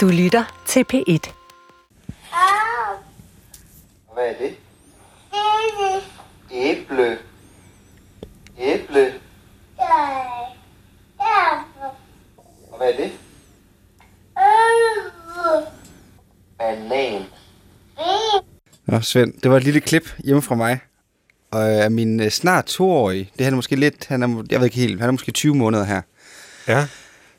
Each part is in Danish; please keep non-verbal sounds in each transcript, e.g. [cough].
Du lytter til P1. Hvad er det? Æble. Æble. Og hvad er det? Banan. Nå, Svend, det var et lille klip hjemme fra mig. Og af min øh, snart toårige, det er han måske lidt, han er, jeg ved ikke helt, han er måske 20 måneder her. Ja.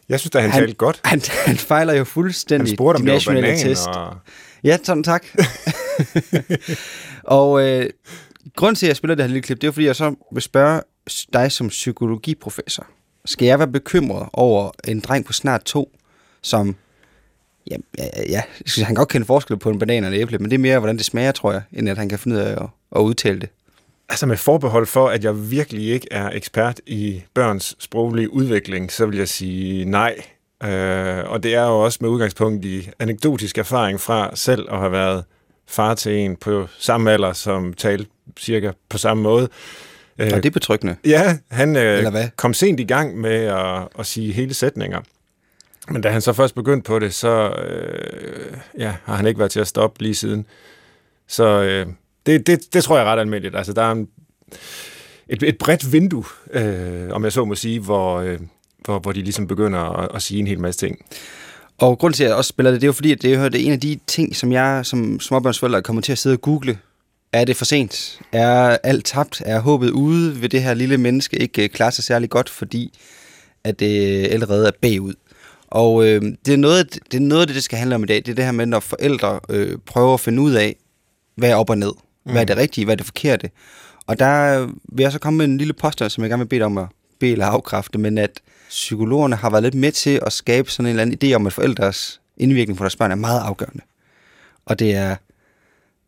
Jeg synes, at han, Han- talte godt. [laughs] Han, han fejler jo fuldstændig Han spurgte, om de nationale banan, test. og Ja, sådan tak. [laughs] og øh, grund til, at jeg spiller det her lille klip, det er, fordi jeg så vil spørge dig som psykologiprofessor. Skal jeg være bekymret over en dreng på snart to, som... Ja, ja, ja, jeg synes, han kan godt kende forskel på en banan og en æble, men det er mere, hvordan det smager, tror jeg, end at han kan finde ud af at, at udtale det. Altså med forbehold for, at jeg virkelig ikke er ekspert i børns sproglige udvikling, så vil jeg sige nej. Øh, og det er jo også med udgangspunkt i anekdotisk erfaring fra selv at have været far til en på samme alder, som talte cirka på samme måde. Øh, Og det er betryggende. Ja, han Eller øh, hvad? kom sent i gang med at, at sige hele sætninger. Men da han så først begyndte på det, så øh, ja, har han ikke været til at stoppe lige siden. Så øh, det, det, det tror jeg er ret almindeligt. Altså, der er en, et, et bredt vindue, øh, om jeg så må sige, hvor, øh, hvor, hvor de ligesom begynder at, at sige en hel masse ting. Og grund til, at jeg også spiller det, det er jo fordi, at det er det er en af de ting, som jeg som småbørnsforælder kommer til at sidde og google. Er det for sent? Er alt tabt? Er håbet ude? Vil det her lille menneske ikke øh, klare sig særlig godt, fordi at øh, det allerede er bagud? Og øh, det, er noget, det er noget af det, det skal handle om i dag. Det er det her med, når forældre øh, prøver at finde ud af, hvad er op og ned. Hvad er det rigtige? Hvad er det forkerte? Og der vil jeg så komme med en lille påstand, som jeg gerne vil bede om at bede eller afkræfte, men at psykologerne har været lidt med til at skabe sådan en eller anden idé om, at forældres indvirkning på deres børn er meget afgørende. Og det er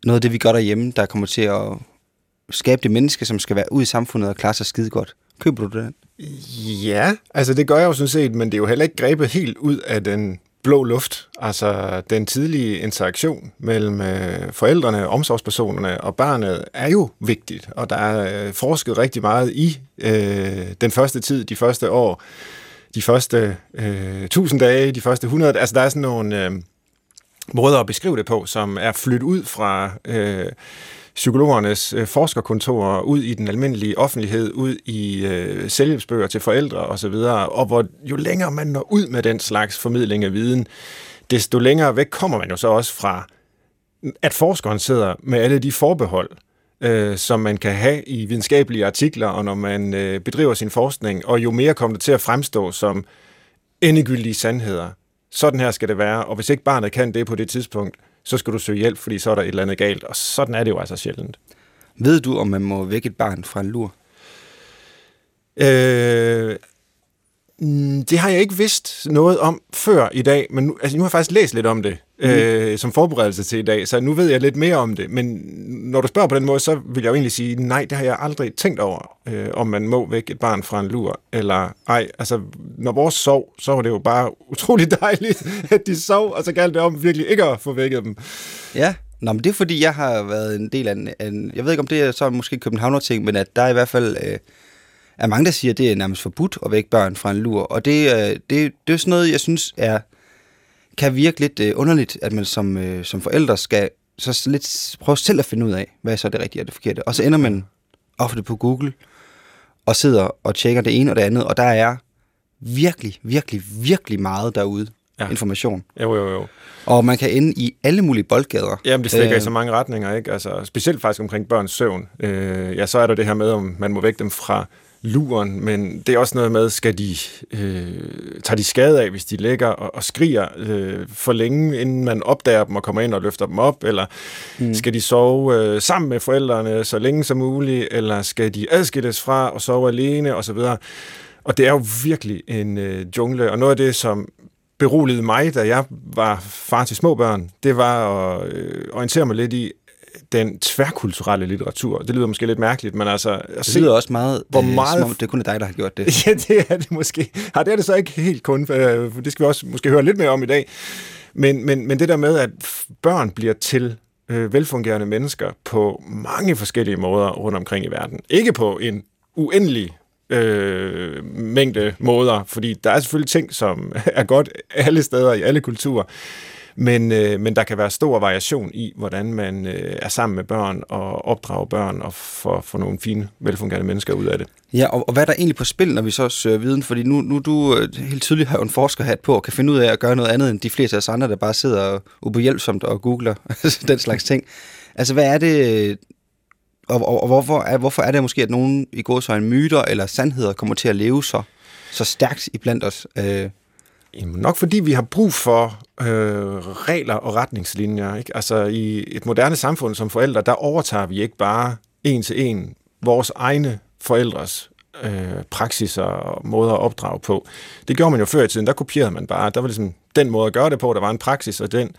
noget af det, vi gør derhjemme, der kommer til at skabe det menneske, som skal være ude i samfundet og klare sig skide godt. Køber du den? Ja, altså det gør jeg jo sådan set, men det er jo heller ikke grebet helt ud af den blå luft. Altså den tidlige interaktion mellem øh, forældrene, omsorgspersonerne og barnet er jo vigtigt, og der er øh, forsket rigtig meget i øh, den første tid, de første år, de første øh, 1000 dage, de første 100. Altså der er sådan nogle øh, måder at beskrive det på, som er flyttet ud fra øh, psykologernes øh, forskerkontorer, ud i den almindelige offentlighed, ud i øh, selvhjælpsbøger til forældre osv., og hvor jo længere man når ud med den slags formidling af viden, desto længere væk kommer man jo så også fra, at forskeren sidder med alle de forbehold, øh, som man kan have i videnskabelige artikler, og når man øh, bedriver sin forskning, og jo mere kommer det til at fremstå som endegyldige sandheder. Sådan her skal det være, og hvis ikke barnet kan det på det tidspunkt, så skal du søge hjælp, fordi så er der et eller andet galt, og sådan er det jo altså sjældent. Ved du, om man må vække et barn fra en lur? Øh, mm, det har jeg ikke vidst noget om før i dag, men nu, altså, nu har jeg faktisk læst lidt om det mm. øh, som forberedelse til i dag, så nu ved jeg lidt mere om det. Men når du spørger på den måde, så vil jeg jo egentlig sige, nej, det har jeg aldrig tænkt over, øh, om man må vække et barn fra en lur, eller ej. Altså, når vores sov, så var det jo bare utrolig [laughs] dejligt, at de sov, og så galt det om virkelig ikke at få vækket dem. Ja. Nå, men det er fordi, jeg har været en del af en... en jeg ved ikke, om det er så måske Københavner-ting, men at der er i hvert fald... Øh, er mange, der siger, at det er nærmest forbudt at vække børn fra en lur. Og det, øh, det, det er sådan noget, jeg synes er, kan virke lidt øh, underligt, at man som, øh, som forældre skal så lidt prøve selv at finde ud af, hvad er så det rigtige og det forkerte. Og så ender man ofte på Google og sidder og tjekker det ene og det andet, og der er virkelig, virkelig, virkelig meget derude Ja. ja. information. Jo, jo, jo. Og man kan ende i alle mulige boldgader. Jamen, det stikker øh, i så mange retninger, ikke? Altså, specielt faktisk omkring børns søvn. Øh, ja, så er der det her med, om man må vække dem fra luren, men det er også noget med, skal de, øh, tager de skade af, hvis de ligger og, og skriger øh, for længe, inden man opdager dem og kommer ind og løfter dem op, eller mm. skal de sove øh, sammen med forældrene så længe som muligt, eller skal de adskilles fra og sove alene, osv. Og det er jo virkelig en øh, jungle, og noget af det, som beroligede mig, da jeg var far til små børn, det var at øh, orientere mig lidt i den tværkulturelle litteratur. Det lyder måske lidt mærkeligt, men altså... Det lyder også meget, hvor øh, meget- som om det kun er dig, der har gjort det. [laughs] Ja, det er det måske. Ja, det er det så ikke helt kun, øh, for det skal vi også måske høre lidt mere om i dag. Men, men, men det der med, at børn bliver til øh, velfungerende mennesker på mange forskellige måder rundt omkring i verden. Ikke på en uendelig øh, mængde måder, fordi der er selvfølgelig ting, som [laughs] er godt alle steder i alle kulturer, men, øh, men der kan være stor variation i, hvordan man øh, er sammen med børn og opdrager børn og får, får nogle fine, velfungerende mennesker ud af det. Ja, og, og hvad er der egentlig på spil, når vi så søger viden? Fordi nu, nu du øh, helt tydeligt har jo en forskerhat på og kan finde ud af at gøre noget andet end de fleste af os andre, der bare sidder ubehjælpsomt og googler [laughs] den slags ting. Altså, hvad er det, og, og, og hvorfor, er, hvorfor er det måske, at nogen i går så en myter eller sandheder kommer til at leve så, så stærkt iblandt os? Øh, Jamen, nok fordi vi har brug for øh, regler og retningslinjer. Ikke? Altså i et moderne samfund som forældre, der overtager vi ikke bare en til en vores egne forældres øh, praksis og måder at opdrage på. Det gjorde man jo før i tiden, der kopierede man bare. Der var ligesom den måde at gøre det på, der var en praksis, og den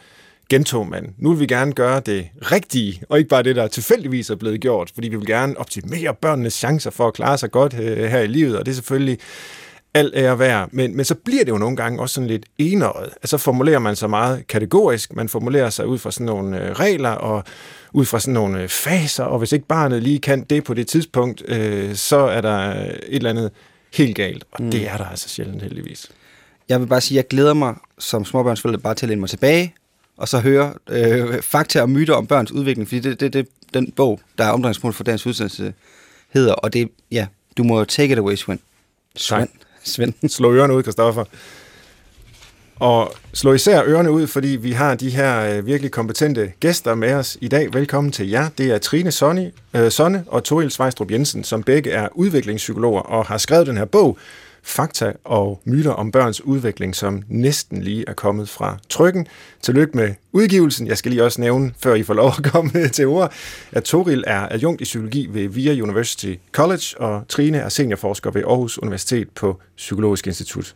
gentog man. Nu vil vi gerne gøre det rigtige, og ikke bare det, der tilfældigvis er blevet gjort, fordi vi vil gerne optimere børnenes chancer for at klare sig godt øh, her i livet, og det er selvfølgelig alt ære værd, men, men så bliver det jo nogle gange også sådan lidt enøjet. Altså formulerer man sig meget kategorisk, man formulerer sig ud fra sådan nogle øh, regler og ud fra sådan nogle øh, faser, og hvis ikke barnet lige kan det på det tidspunkt, øh, så er der et eller andet helt galt, og mm. det er der altså sjældent heldigvis. Jeg vil bare sige, at jeg glæder mig som småbørnsforælder bare til at læne mig tilbage, og så høre øh, fakta og myter om børns udvikling, fordi det, det, det den bog, der er omdrejningspunkt for dagens udsendelse, hedder, og det, ja, du må take it away, Svend. Svend. Svend. [laughs] Slå ørerne ud, Kristoffer. Og slå især ørerne ud, fordi vi har de her øh, virkelig kompetente gæster med os i dag. Velkommen til jer. Det er Trine Sonne, øh, Sonne og Toril Svejstrup Jensen, som begge er udviklingspsykologer og har skrevet den her bog, Fakta og myter om børns udvikling, som næsten lige er kommet fra trykken. Tillykke med udgivelsen. Jeg skal lige også nævne, før I får lov at komme [laughs] til ord, at Toril er adjunkt i psykologi ved VIA University College, og Trine er seniorforsker ved Aarhus Universitet på Psykologisk Institut.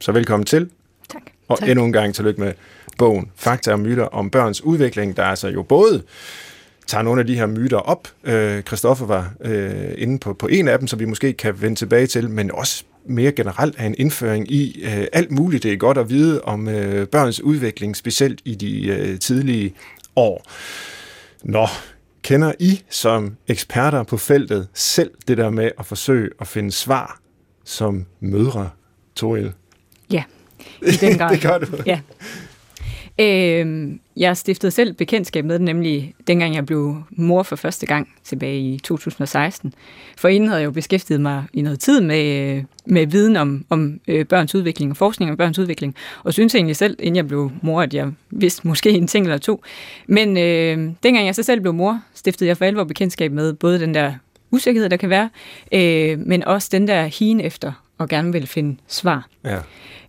Så velkommen til. Tak. Og tak. endnu en gang tillykke med bogen Fakta og myter om børns udvikling, der altså jo både tager nogle af de her myter op. Øh, Christoffer var øh, inde på, på en af dem, som vi måske kan vende tilbage til, men også mere generelt er en indføring i øh, alt muligt. Det er godt at vide om øh, børns udvikling, specielt i de øh, tidlige år. Nå, kender I som eksperter på feltet selv det der med at forsøge at finde svar som mødre, Toril? Ja, i den [laughs] grad. det gør du. Ja. Øh, jeg stiftede selv bekendtskab med det, nemlig dengang jeg blev mor for første gang tilbage i 2016. For inden havde jeg jo beskæftiget mig i noget tid med, med viden om, om øh, børns udvikling og forskning om børns udvikling, og synes egentlig selv, inden jeg blev mor, at jeg vidste måske en ting eller to. Men øh, dengang jeg så selv blev mor, stiftede jeg for alvor bekendtskab med både den der usikkerhed, der kan være, øh, men også den der hien efter og gerne vil finde svar. Ja.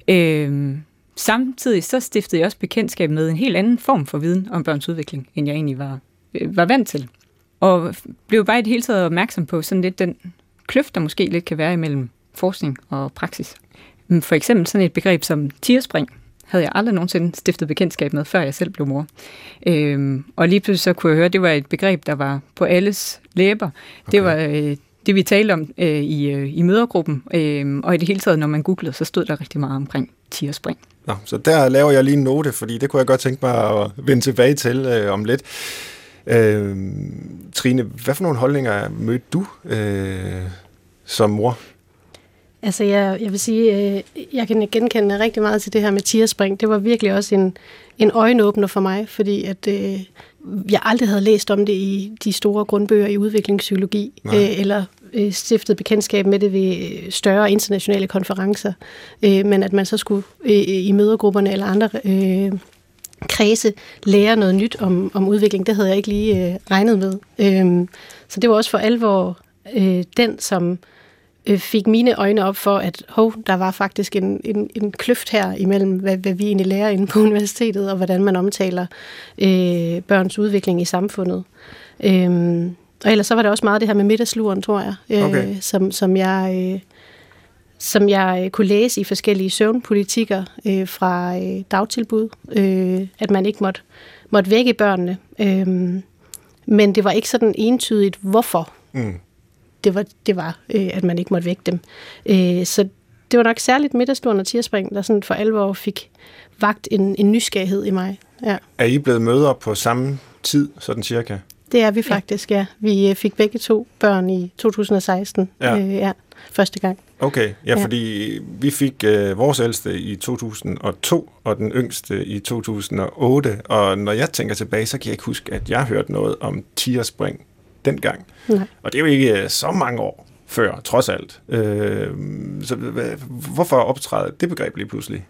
Øh, Samtidig så stiftede jeg også bekendtskab med en helt anden form for viden om børns udvikling, end jeg egentlig var, øh, var vant til. Og blev bare i det hele taget opmærksom på sådan lidt den kløft, der måske lidt kan være imellem forskning og praksis. For eksempel sådan et begreb som tierspring, havde jeg aldrig nogensinde stiftet bekendtskab med, før jeg selv blev mor. Øhm, og lige pludselig så kunne jeg høre, at det var et begreb, der var på alles læber. Okay. Det var øh, det, vi talte om øh, i, øh, i mødergruppen, øh, og i det hele taget, når man googlede, så stod der rigtig meget omkring tierspring. Nå, så der laver jeg lige en note, fordi det kunne jeg godt tænke mig at vende tilbage til øh, om lidt. Øh, Trine, hvad for nogle holdninger mødte du øh, som mor? Altså, jeg, jeg vil sige, øh, jeg kan genkende rigtig meget til det her med tierspring. Det var virkelig også en, en øjenåbner for mig, fordi at, øh, jeg aldrig havde læst om det i de store grundbøger i udviklingspsykologi, øh, eller øh, stiftet bekendtskab med det ved større internationale konferencer, øh, men at man så skulle øh, i mødergrupperne eller andre øh, kredse lære noget nyt om, om udvikling, det havde jeg ikke lige øh, regnet med. Øh, så det var også for alvor øh, den, som øh, fik mine øjne op for, at hov, der var faktisk en, en, en kløft her imellem, hvad, hvad vi egentlig lærer inde på [laughs] universitetet, og hvordan man omtaler øh, børns udvikling i samfundet. Øh, og ellers så var det også meget det her med middagsluren, tror jeg, øh, okay. som, som jeg... Øh, som jeg kunne læse i forskellige søvnpolitikker øh, fra øh, dagtilbud, øh, at man ikke måtte, måtte vække børnene. Øh, men det var ikke sådan entydigt, hvorfor mm. Det var, det var øh, at man ikke måtte vække dem. Øh, så det var nok særligt middagsluren og tierspring, der sådan for alvor fik vagt en, en nysgerrighed i mig. Ja. Er I blevet møder på samme tid, sådan cirka? det er vi faktisk, ja. Vi øh, fik begge to børn i 2016, Ja. Øh, ja første gang. Okay, ja, Ja. fordi vi fik øh, vores ældste i 2002, og den yngste i 2008, og når jeg tænker tilbage, så kan jeg ikke huske, at jeg hørte noget om tierspring dengang. Nej. Og det er jo ikke øh, så mange år før, trods alt. Øh, så hvorfor optræde det begreb lige pludselig?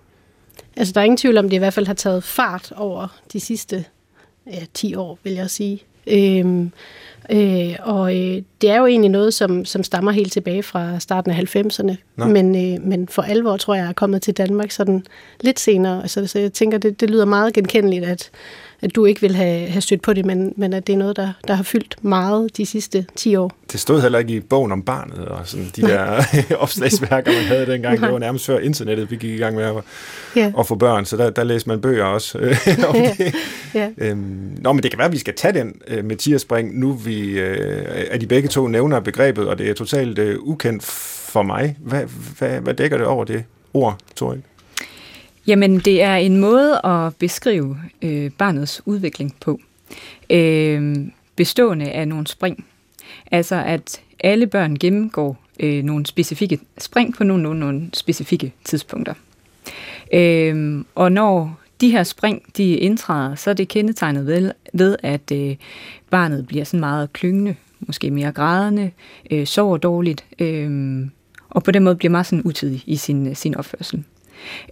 Altså, der er ingen tvivl om, det i hvert fald har taget fart over de sidste ja, 10 år, vil jeg sige. Øhm, øh, og øh, det er jo egentlig noget, som, som stammer helt tilbage fra starten af 90'erne. Nå. Men, øh, men for alvor, tror jeg, er kommet til Danmark sådan lidt senere. Altså, så jeg tænker, det, det lyder meget genkendeligt, at, at du ikke vil have, have stødt på det, men, men at det er noget, der, der har fyldt meget de sidste 10 år. Det stod heller ikke i bogen om barnet, og sådan de der [laughs] opslagsværker, man havde dengang. Det var nærmest før internettet, vi gik i gang med at, Ja. at få børn, så der, der læste man bøger også øh, [laughs] om det. ja. Øhm, nå, men det kan være, at vi skal tage den øh, med tierspring, nu vi, øh, at de begge to nævner begrebet, og det er totalt øh, ukendt for mig. Hvad, hvad, hvad dækker det over det ord, Torin? Jamen, det er en måde at beskrive øh, barnets udvikling på, øh, bestående af nogle spring. Altså, at alle børn gennemgår øh, nogle specifikke spring på nogle, nogle, nogle specifikke tidspunkter. Øh, og når de her spring, de indtræder, så er det kendetegnet ved, ved at øh, barnet bliver sådan meget klyngende, måske mere grædende, øh, sover dårligt, øh, og på den måde bliver meget sådan utidig i sin, sin opførsel.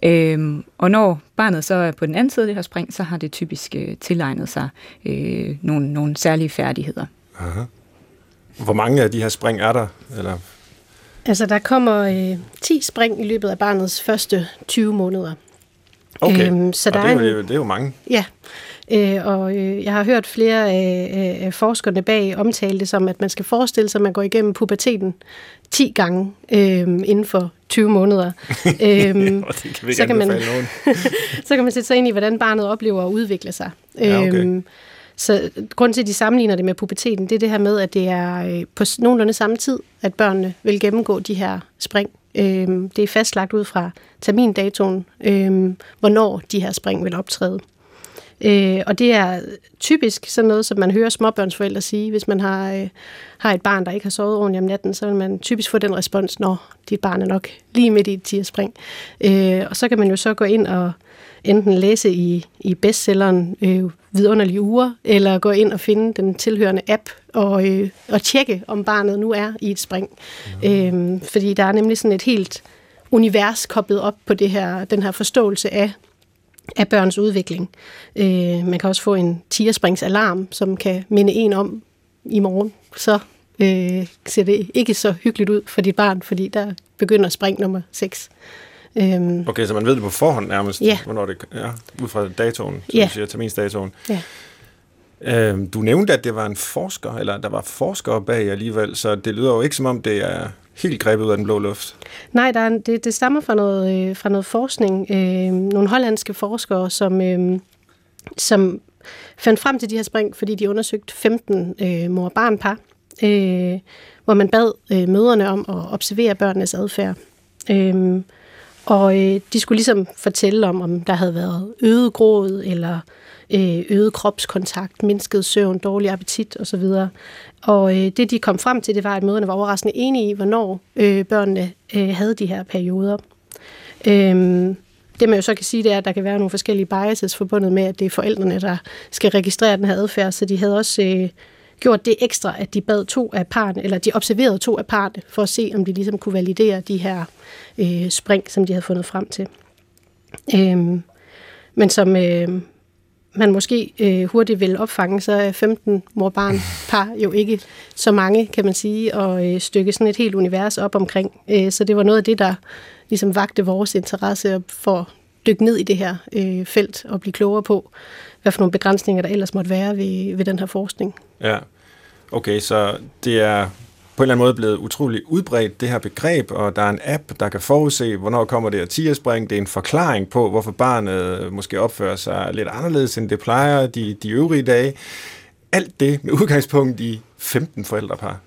Øhm, og når barnet så er på den anden side af det her spring, så har det typisk øh, tilegnet sig øh, nogle, nogle særlige færdigheder. Aha. Hvor mange af de her spring er der? Eller, Altså, der kommer øh, 10 spring i løbet af barnets første 20 måneder. okay, Øhm, så og der det, er jo, det er jo mange. Ja, øh, og øh, jeg har hørt flere af, forskerne bag omtale det som, at man skal forestille sig, at man går igennem puberteten 10 gange øh, inden for 20 måneder. [laughs] øhm, Og kan så kan man- [laughs] så kan man sætte sig ind i, hvordan barnet oplever at udvikle sig. Ja, okay. Øhm, så grund til, at de sammenligner det med puberteten, det er det her med, at det er øh, på nogenlunde samme tid, at børnene vil gennemgå de her spring. Øhm, det er fastlagt ud fra termindatoen, øhm, hvornår de her spring vil optræde. Øh, og det er typisk sådan noget, som man hører småbørnsforældre sige, hvis man har, øh, har et barn, der ikke har sovet ordentligt om natten, så vil man typisk få den respons, når dit barn er nok lige midt i et tierspring. Øh, og så kan man jo så gå ind og enten læse i, i bestselleren øh, vidunderlige uger, eller gå ind og finde den tilhørende app og, øh, og tjekke, om barnet nu er i et spring. Øh, fordi der er nemlig sådan et helt univers koblet op på det her, den her forståelse af af børns udvikling. Øh, man kan også få en tierspringsalarm, som kan minde en om i morgen. Så øh, ser det ikke så hyggeligt ud for dit barn, fordi der begynder spring nummer 6. Øhm, Okay, så man ved det på forhånd nærmest, Ja. hvornår det er, ud fra datoen, som Ja. du siger, terminsdatoen. ja. Øhm, du nævnte, at det var en forsker, eller der var forskere bag alligevel, så det lyder jo ikke som om, det er helt grebet ud af den blå luft. Nej, der er, det, det stammer fra noget, øh, fra noget forskning. Øh, nogle hollandske forskere, som, øh, som fandt frem til de her spring, fordi de undersøgte 15 øh, mor-barn-par, øh, hvor man bad øh, møderne om at observere børnenes adfærd. Øh, og øh, de skulle ligesom fortælle om, om der havde været øget gråd, eller øh, Øh, øget kropskontakt, mindsket søvn, dårlig appetit osv. Og øh, det, de kom frem til, det var, at møderne var overraskende enige i, hvornår øh, børnene øh, havde de her perioder. Øhm, det man jo så kan sige, det er, at der kan være nogle forskellige biases forbundet med, at det er forældrene, der skal registrere den her adfærd, så de havde også øh, gjort det ekstra, at de bad to af parne, eller de observerede to af parne, for at se, om de ligesom kunne validere de her øh, spring, som de havde fundet frem til. Øhm, men som øh, man måske øh, hurtigt vil opfange, så er 15 mor-barn par jo ikke så mange, kan man sige, og øh, stykke sådan et helt univers op omkring. Øh, så det var noget af det, der ligesom vagte vores interesse for at dykke ned i det her øh, felt og blive klogere på, hvad for nogle begrænsninger der ellers måtte være ved, ved den her forskning. Ja, okay, så det er på en eller anden måde blevet utrolig udbredt, det her begreb, og der er en app, der kan forudse, hvornår kommer det her tierspring. Det er en forklaring på, hvorfor barnet måske opfører sig lidt anderledes, end det plejer de, de øvrige dage. Alt det med udgangspunkt i 15 forældrepar.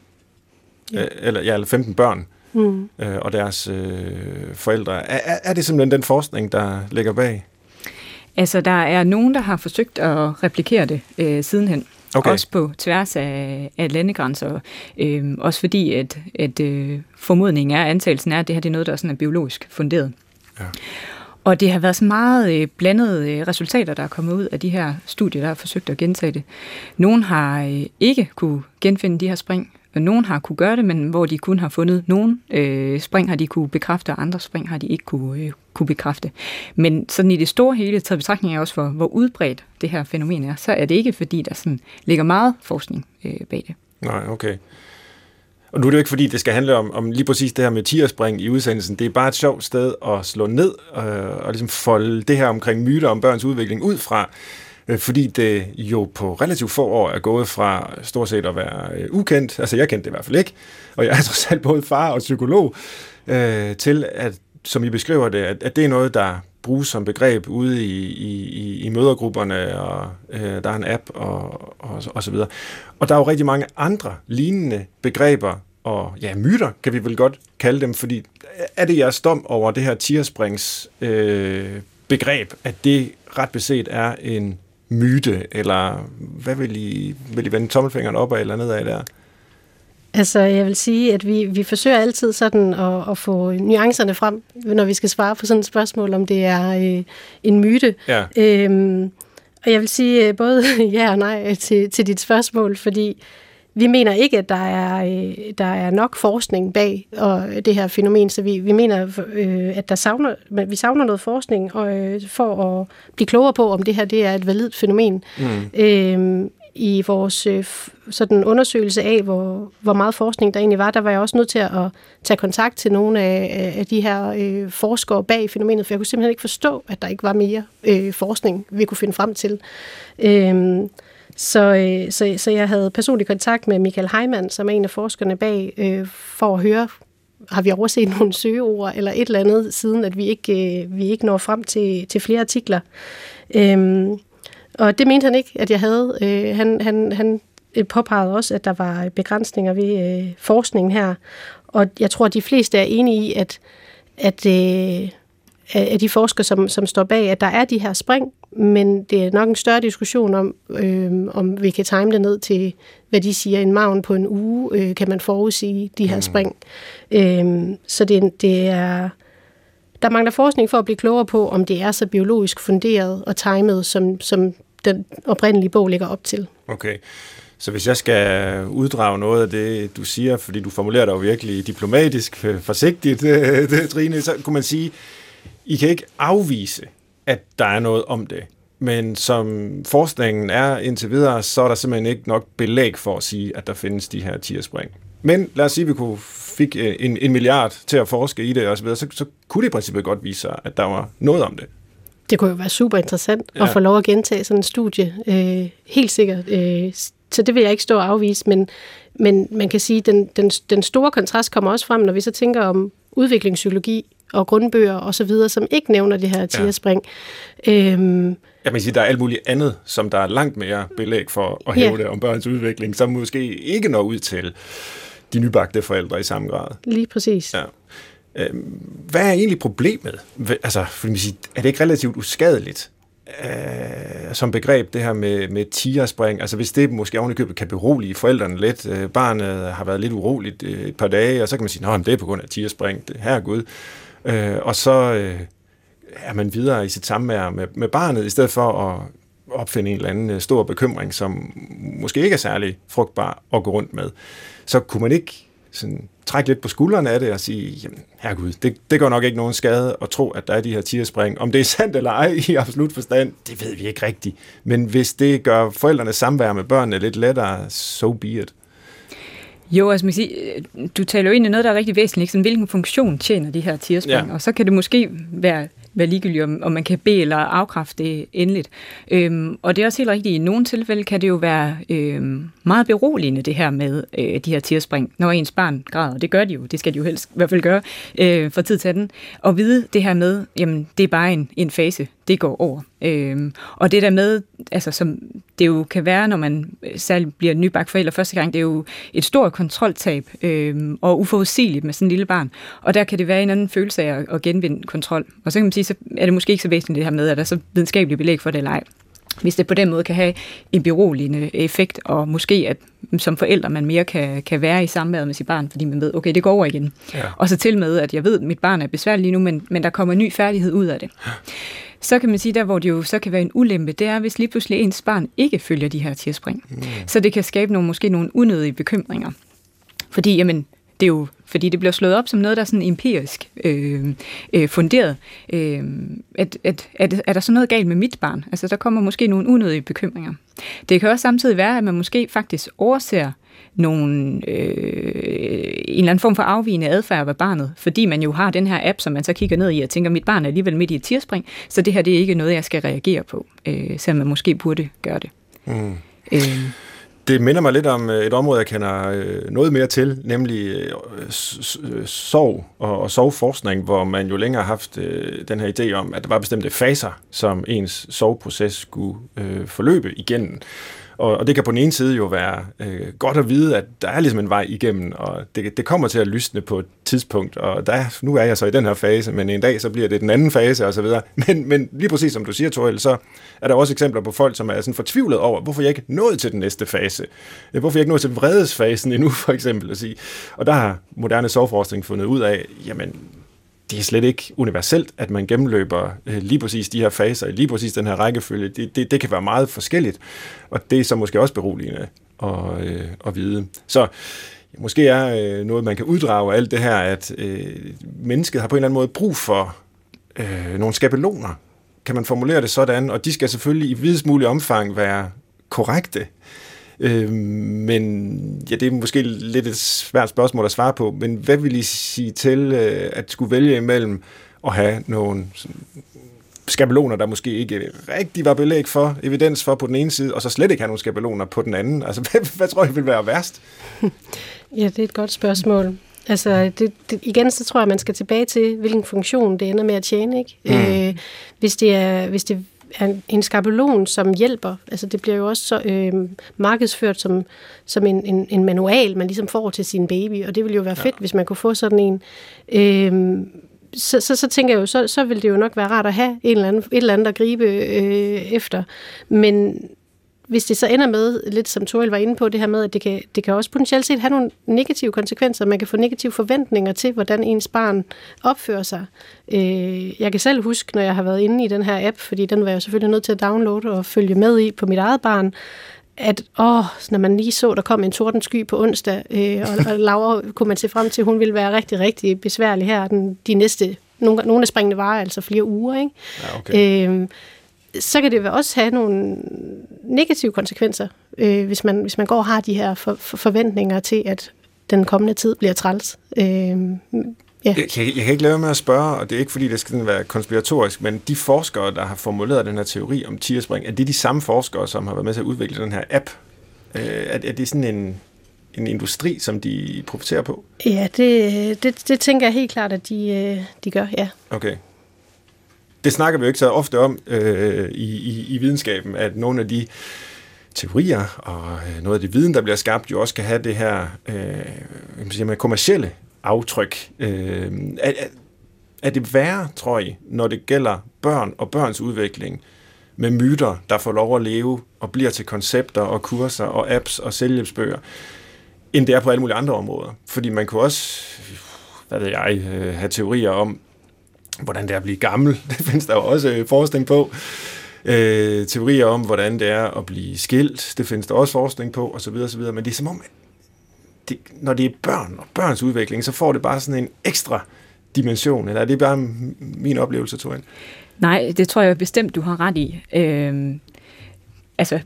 Ja. Eller, ja, eller 15 børn Mm. øh, og deres øh, forældre. Er, er, er det simpelthen den forskning, der ligger bag? Altså, der er nogen, der har forsøgt at replikere det øh, sidenhen. Okay. Også på tværs af, af landegrænser. Øhm, også fordi, at, at øh, formodningen er, antagelsen er, at det her det er noget, der er, sådan er biologisk funderet. Ja. Og det har været så meget øh, blandede øh, resultater, der er kommet ud af de her studier, der har forsøgt at gentage det. Nogle har øh, ikke kunne genfinde de her spring, nogen har kunne gøre det, men hvor de kun har fundet nogen øh, spring, har de kunne bekræfte, og andre spring har de ikke kunne, øh, kunne bekræfte. Men sådan i det store hele, taget betragtning af også for, hvor udbredt det her fænomen er, så er det ikke fordi, der sådan ligger meget forskning øh, bag det. Nej, okay. Og nu er det jo ikke fordi, det skal handle om, om lige præcis det her med tierspring i udsendelsen. Det er bare et sjovt sted at slå ned øh, og ligesom folde det her omkring myter om børns udvikling ud fra. Øh, fordi det jo på relativt få år er gået fra stort set at være øh, ukendt, altså jeg kendte det i hvert fald ikke, og jeg er [laughs] trods alt både far og psykolog, øh, til at, som I beskriver det, at, at det er noget, der bruges som begreb ude i, i, i mødergrupperne, og øh, der er en app og, og, og så videre. Og der er jo rigtig mange andre lignende begreber og ja, myter, kan vi vel godt kalde dem, fordi er det jeres dom over det her tiersprings øh, begreb, at det ret beset er en myte, eller hvad vil I, vil I vende tommelfingeren op af eller nedad der? Altså, jeg vil sige, at vi, vi forsøger altid sådan at, at få nuancerne frem, når vi skal svare på sådan et spørgsmål, om det er øh, en myte. Ja. Øhm, og jeg vil sige øh, både [laughs] ja og nej til, til dit spørgsmål, fordi vi mener ikke, at der er, øh, der er nok forskning bag og det her fænomen, så vi, vi mener, øh, at der savner, vi savner noget forskning og, øh, for at blive klogere på, om det her det er et validt fænomen. Mm. Øh, I vores sådan undersøgelse af, hvor, hvor meget forskning der egentlig var, der var jeg også nødt til at tage kontakt til nogle af, af de her øh, forskere bag fænomenet, for jeg kunne simpelthen ikke forstå, at der ikke var mere øh, forskning, vi kunne finde frem til. Øh, så, øh, så, så jeg havde personlig kontakt med Michael Heimann, som er en af forskerne bag, øh, for at høre, har vi overset [laughs] nogle søgeord eller et eller andet, siden at vi ikke, øh, vi ikke når frem til, til flere artikler. Øhm, og det mente han ikke, at jeg havde. Øh, han, han, han øh, påpegede også, at der var begrænsninger ved øh, forskningen her. Og jeg tror, at de fleste er enige i, at, at øh, af de forskere, som, som står bag, at der er de her spring, men det er nok en større diskussion om, øh, om vi kan time det ned til, hvad de siger, en maven på en uge, øh, kan man forudsige de her mm. spring. Øh, så det, det er... Der mangler forskning for at blive klogere på, om det er så biologisk funderet og timet, som, som den oprindelige bog ligger op til. Okay. Så hvis jeg skal uddrage noget af det, du siger, fordi du formulerer dig jo virkelig diplomatisk, øh, forsigtigt, det, [laughs] Trine, så kunne man sige, i kan ikke afvise, at der er noget om det. Men som forskningen er indtil videre, så er der simpelthen ikke nok belæg for at sige, at der findes de her tierspring. Men lad os sige, at vi kunne fik øh, en, en milliard til at forske i det og så, videre, så, så kunne det i princippet godt vise sig, at der var noget om det. Det kunne jo være super interessant ja. at få lov at gentage sådan en studie. Øh, helt sikkert. Øh, så det vil jeg ikke stå og afvise, men, men man kan sige, at den, den, den store kontrast kommer også frem, når vi så tænker om udviklingspsykologi og grundbøger og så videre, som ikke nævner det her tierspring. Ja. Øhm, jeg kan sige, der er alt muligt andet, som der er langt mere belæg for at hæve ja. det om børns udvikling, som måske ikke når ud til de nybagte forældre i samme grad. Lige præcis. Ja. Øhm, hvad er egentlig problemet? Altså, for sige, er det ikke relativt uskadeligt øh, som begreb, det her med, med tierspring? Altså, hvis det måske ovenikøbet kan berolige forældrene lidt. Øh, barnet har været lidt uroligt øh, et par dage, og så kan man sige, at det er på grund af tierspring. Det, her er Gud. Øh, og så øh, er man videre i sit samvær med, med barnet, i stedet for at opfinde en eller anden øh, stor bekymring, som måske ikke er særlig frugtbar at gå rundt med. Så kunne man ikke sådan, trække lidt på skuldrene af det og sige, jamen, herregud, det, det går nok ikke nogen skade at tro, at der er de her tierspring. Om det er sandt eller ej i absolut forstand, det ved vi ikke rigtigt. Men hvis det gør forældrenes samvær med børnene lidt lettere, so be it. Jo, altså man siger, du taler jo ind i noget, der er rigtig væsentligt, sådan, hvilken funktion tjener de her tierspring, ja. og så kan det måske være være ligegyldigt, om, om man kan bede eller afkræfte det endeligt. Øhm, og det er også helt rigtigt, i nogle tilfælde kan det jo være øhm, meget beroligende, det her med øh, de her tierspring, når ens barn græder. Det gør de jo, det skal de jo helst i hvert fald gøre øh, for tid til den. Og vide det her med, jamen det er bare en, en fase, det går over. Øhm, og det der med, altså som det jo kan være, når man særligt bliver nybagt forælder første gang, det er jo et stort kontroltab øhm, og uforudsigeligt med sådan en lille barn. Og der kan det være en anden følelse af at, at genvinde kontrol. Og så kan man sige, så er det måske ikke så væsentligt det her med, at der er så videnskabeligt belæg for det eller ej. hvis det på den måde kan have en beroligende effekt, og måske at som forældre man mere kan, kan være i samværet med sit barn, fordi man ved, okay, det går over igen. Ja. Og så til med, at jeg ved, at mit barn er besværligt lige nu, men, men der kommer en ny færdighed ud af det. Så kan man sige, der hvor det jo så kan være en ulempe, det er, hvis lige pludselig ens barn ikke følger de her tierspring. Mm. Så det kan skabe nogle, måske nogle unødige bekymringer. Fordi, jamen, det er jo fordi det bliver slået op som noget, der er sådan empirisk øh, øh, funderet. Øh, at, at, at, er der så noget galt med mit barn? Altså, der kommer måske nogle unødige bekymringer. Det kan også samtidig være, at man måske faktisk overser nogle, øh, en eller anden form for afvigende adfærd ved barnet, fordi man jo har den her app, som man så kigger ned i og tænker, mit barn er alligevel midt i et tierspring, så det her det er ikke noget, jeg skal reagere på, øh, selvom man måske burde gøre det. Mm. Øh, Det minder mig lidt om øh, et område, jeg kender øh, noget mere til, nemlig øh, s- s- sov og, og soveforskning, hvor man jo længere har haft den her idé om, at der var bestemte faser, som ens soveproces skulle øh, forløbe igennem. Og, og det kan på den ene side jo være øh, godt at vide, at der er ligesom en vej igennem, og det, det kommer til at lysne på et tidspunkt, og der, nu er jeg så i den her fase, men en dag så bliver det den anden fase og så videre. [laughs] Men, men lige præcis som du siger, Torel, så er der også eksempler på folk, som er sådan fortvivlet over, hvorfor jeg ikke nåede nået til den næste fase. Øh, hvorfor jeg ikke nået til vredesfasen endnu, [laughs] for eksempel at sige. Og der har moderne sovforskning fundet ud af, jamen, det er slet ikke universelt, at man gennemløber øh, lige præcis de her faser, lige præcis den her rækkefølge. Det, det, det kan være meget forskelligt, og det er så måske også beroligende at, øh, at vide. Så måske er øh, noget, man kan uddrage af alt det her, at øh, mennesket har på en eller anden måde brug for øh, nogle skabeloner, kan man formulere det sådan, og de skal selvfølgelig i videst mulig omfang være korrekte. Øh, men ja, det er måske lidt et svært spørgsmål at svare på, men hvad vil I sige til øh, at skulle vælge imellem at have nogle sådan, skabeloner, der måske ikke rigtig var belæg for, evidens for på den ene side, og så slet ikke have nogle skabeloner på den anden? Altså, [laughs] hvad, hvad tror I vil være værst? [laughs] Ja, det er et godt spørgsmål. Altså, det, det, igen, så tror jeg, man skal tilbage til, hvilken funktion det ender med at tjene. Ikke? Mm. Øh, hvis, det er, hvis det er en- skabelon, som hjælper, altså det bliver jo også så, øh, markedsført som, som en, en, en manual, man ligesom får til sin baby, og det ville jo være fedt, hvis man kunne få sådan en. Øh, så, så, så tænker jeg jo, så, så vil det jo nok være rart at have en eller anden, et eller andet at gribe øh, efter. Men hvis det så ender med, lidt som Toril var inde på, det her med, at det kan, det kan også potentielt set have nogle negative konsekvenser. Man kan få negative forventninger til, hvordan ens barn opfører sig. Øh, jeg kan selv huske, når jeg har været inde i den her app, fordi den var jeg selvfølgelig nødt til at downloade og følge med i på mit eget barn, at åh, når man lige så, der kom en tordensky på onsdag, øh, og, og Laura kunne man se frem til, at hun ville være rigtig, rigtig besværlig her den, de næste, nogle, nogle af springene varer altså flere uger, ikke? Ja, okay. Øh, så kan det også have nogle negative konsekvenser, øh, hvis, man, hvis man går og har de her for, for forventninger til, at den kommende tid bliver træls. Øh, ja. Jeg, jeg, jeg kan ikke lade med at spørge, og det er ikke fordi, det skal være konspiratorisk, men de forskere, der har formuleret den her teori om tierspring, er det de samme forskere, som har været med til at udvikle den her app? Øh, er, er det sådan en, en industri, som de profiterer på? ja, det, det, det tænker jeg helt klart, at de, øh, de gør, ja. Okay. Det snakker vi jo ikke så ofte om øh, i, i, i videnskaben, at nogle af de teorier og øh, noget af det viden, der bliver skabt, jo også kan have det her øh, man kommercielle aftryk. Øh, er, er, er det værre, tror I, når det gælder børn og børns udvikling, med myter, der får lov at leve og bliver til koncepter og kurser og apps og selvhjælpsbøger, end det er på alle mulige andre områder? Fordi man kunne også, hvad ved jeg, øh, have teorier om, hvordan det er at blive gammel. [laughs] Det findes der jo også øh, forskning på. Øh, teorier om, hvordan det er at blive skilt. Det findes der også forskning på, osv. osv. Men det er som om, at det, når det er børn og børns udvikling, så får det bare sådan en ekstra dimension. Eller er det bare min oplevelse, tror jeg? Nej, det tror jeg bestemt, du har ret i. Øh, altså,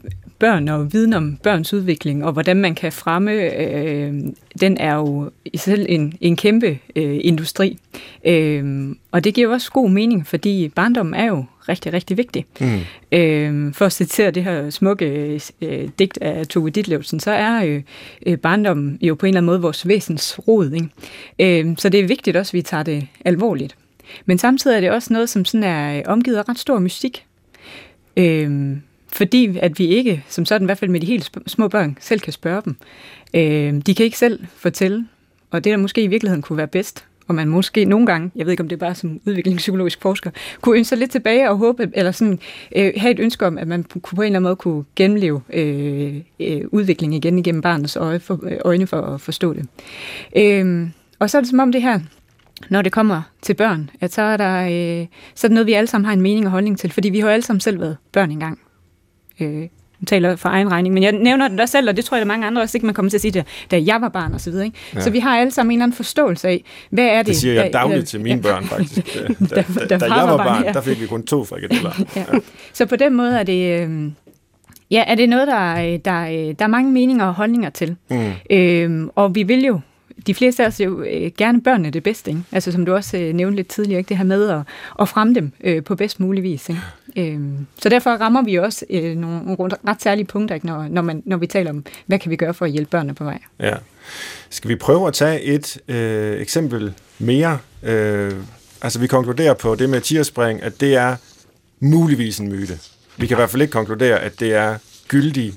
børn og viden om børns udvikling, og hvordan man kan fremme, øh, den er jo i sig selv en, en kæmpe øh, industri. Øhm, og det giver også god mening, fordi barndommen er jo rigtig, rigtig vigtig. Mm. Øhm, for at citere det her smukke øh, digt af Tove Ditlevsen, så er øh, øh, barndommen jo på en eller anden måde vores væsens rod. Ikke? Øhm, så det er vigtigt også, at vi tager det alvorligt. Men samtidig er det også noget, som sådan er øh, omgivet af ret stor mystik. Øhm, fordi at vi ikke, som sådan i hvert fald med de helt små børn, selv kan spørge dem. Øh, de kan ikke selv fortælle, og det der måske i virkeligheden kunne være bedst, og man måske nogle gange, jeg ved ikke om det er bare som udviklingspsykologisk forsker, kunne ønske sig lidt tilbage og håbe, eller sådan, øh, have et ønske om, at man kunne på en eller anden måde kunne genleve øh, øh, udviklingen igen igennem barnets øje for, øh, øjne for at forstå det. Øh, og så er det som om det her, når det kommer til børn, at så er, der, øh, så er det noget, vi alle sammen har en mening og holdning til, fordi vi har alle sammen selv været børn engang. Øh, taler for egen regning, men jeg nævner det der selv, og det tror jeg, der er mange andre også ikke, man kommer til at sige det, da jeg var barn og så videre. Ikke? Ja. Så vi har alle sammen en eller anden forståelse af, hvad er det? Det siger jeg dagligt til mine børn, faktisk. [laughs] Da, da, da, da, da jeg var barn, ja. der fik vi kun to frikadeller. [laughs] ja. Så på den måde er det... Øh, Ja, er det noget, der, der, der er mange meninger og holdninger til. Mm. Øhm, og vi vil jo de fleste af os jo øh, gerne børnene det bedste, ikke? Altså som du også øh, nævnte lidt tidligere, ikke? det her med at, at fremme dem øh, på bedst mulig vis. Ikke? Øhm, så derfor rammer vi også øh, nogle, nogle ret særlige punkter, ikke? Når, når, man, når vi taler om, hvad kan vi gøre for at hjælpe børnene på vej. Ja. Skal vi prøve at tage et øh, eksempel mere? Øh, altså vi konkluderer på det med tierspring, at det er muligvis en myte. Vi kan i hvert fald ikke konkludere, at det er gyldig,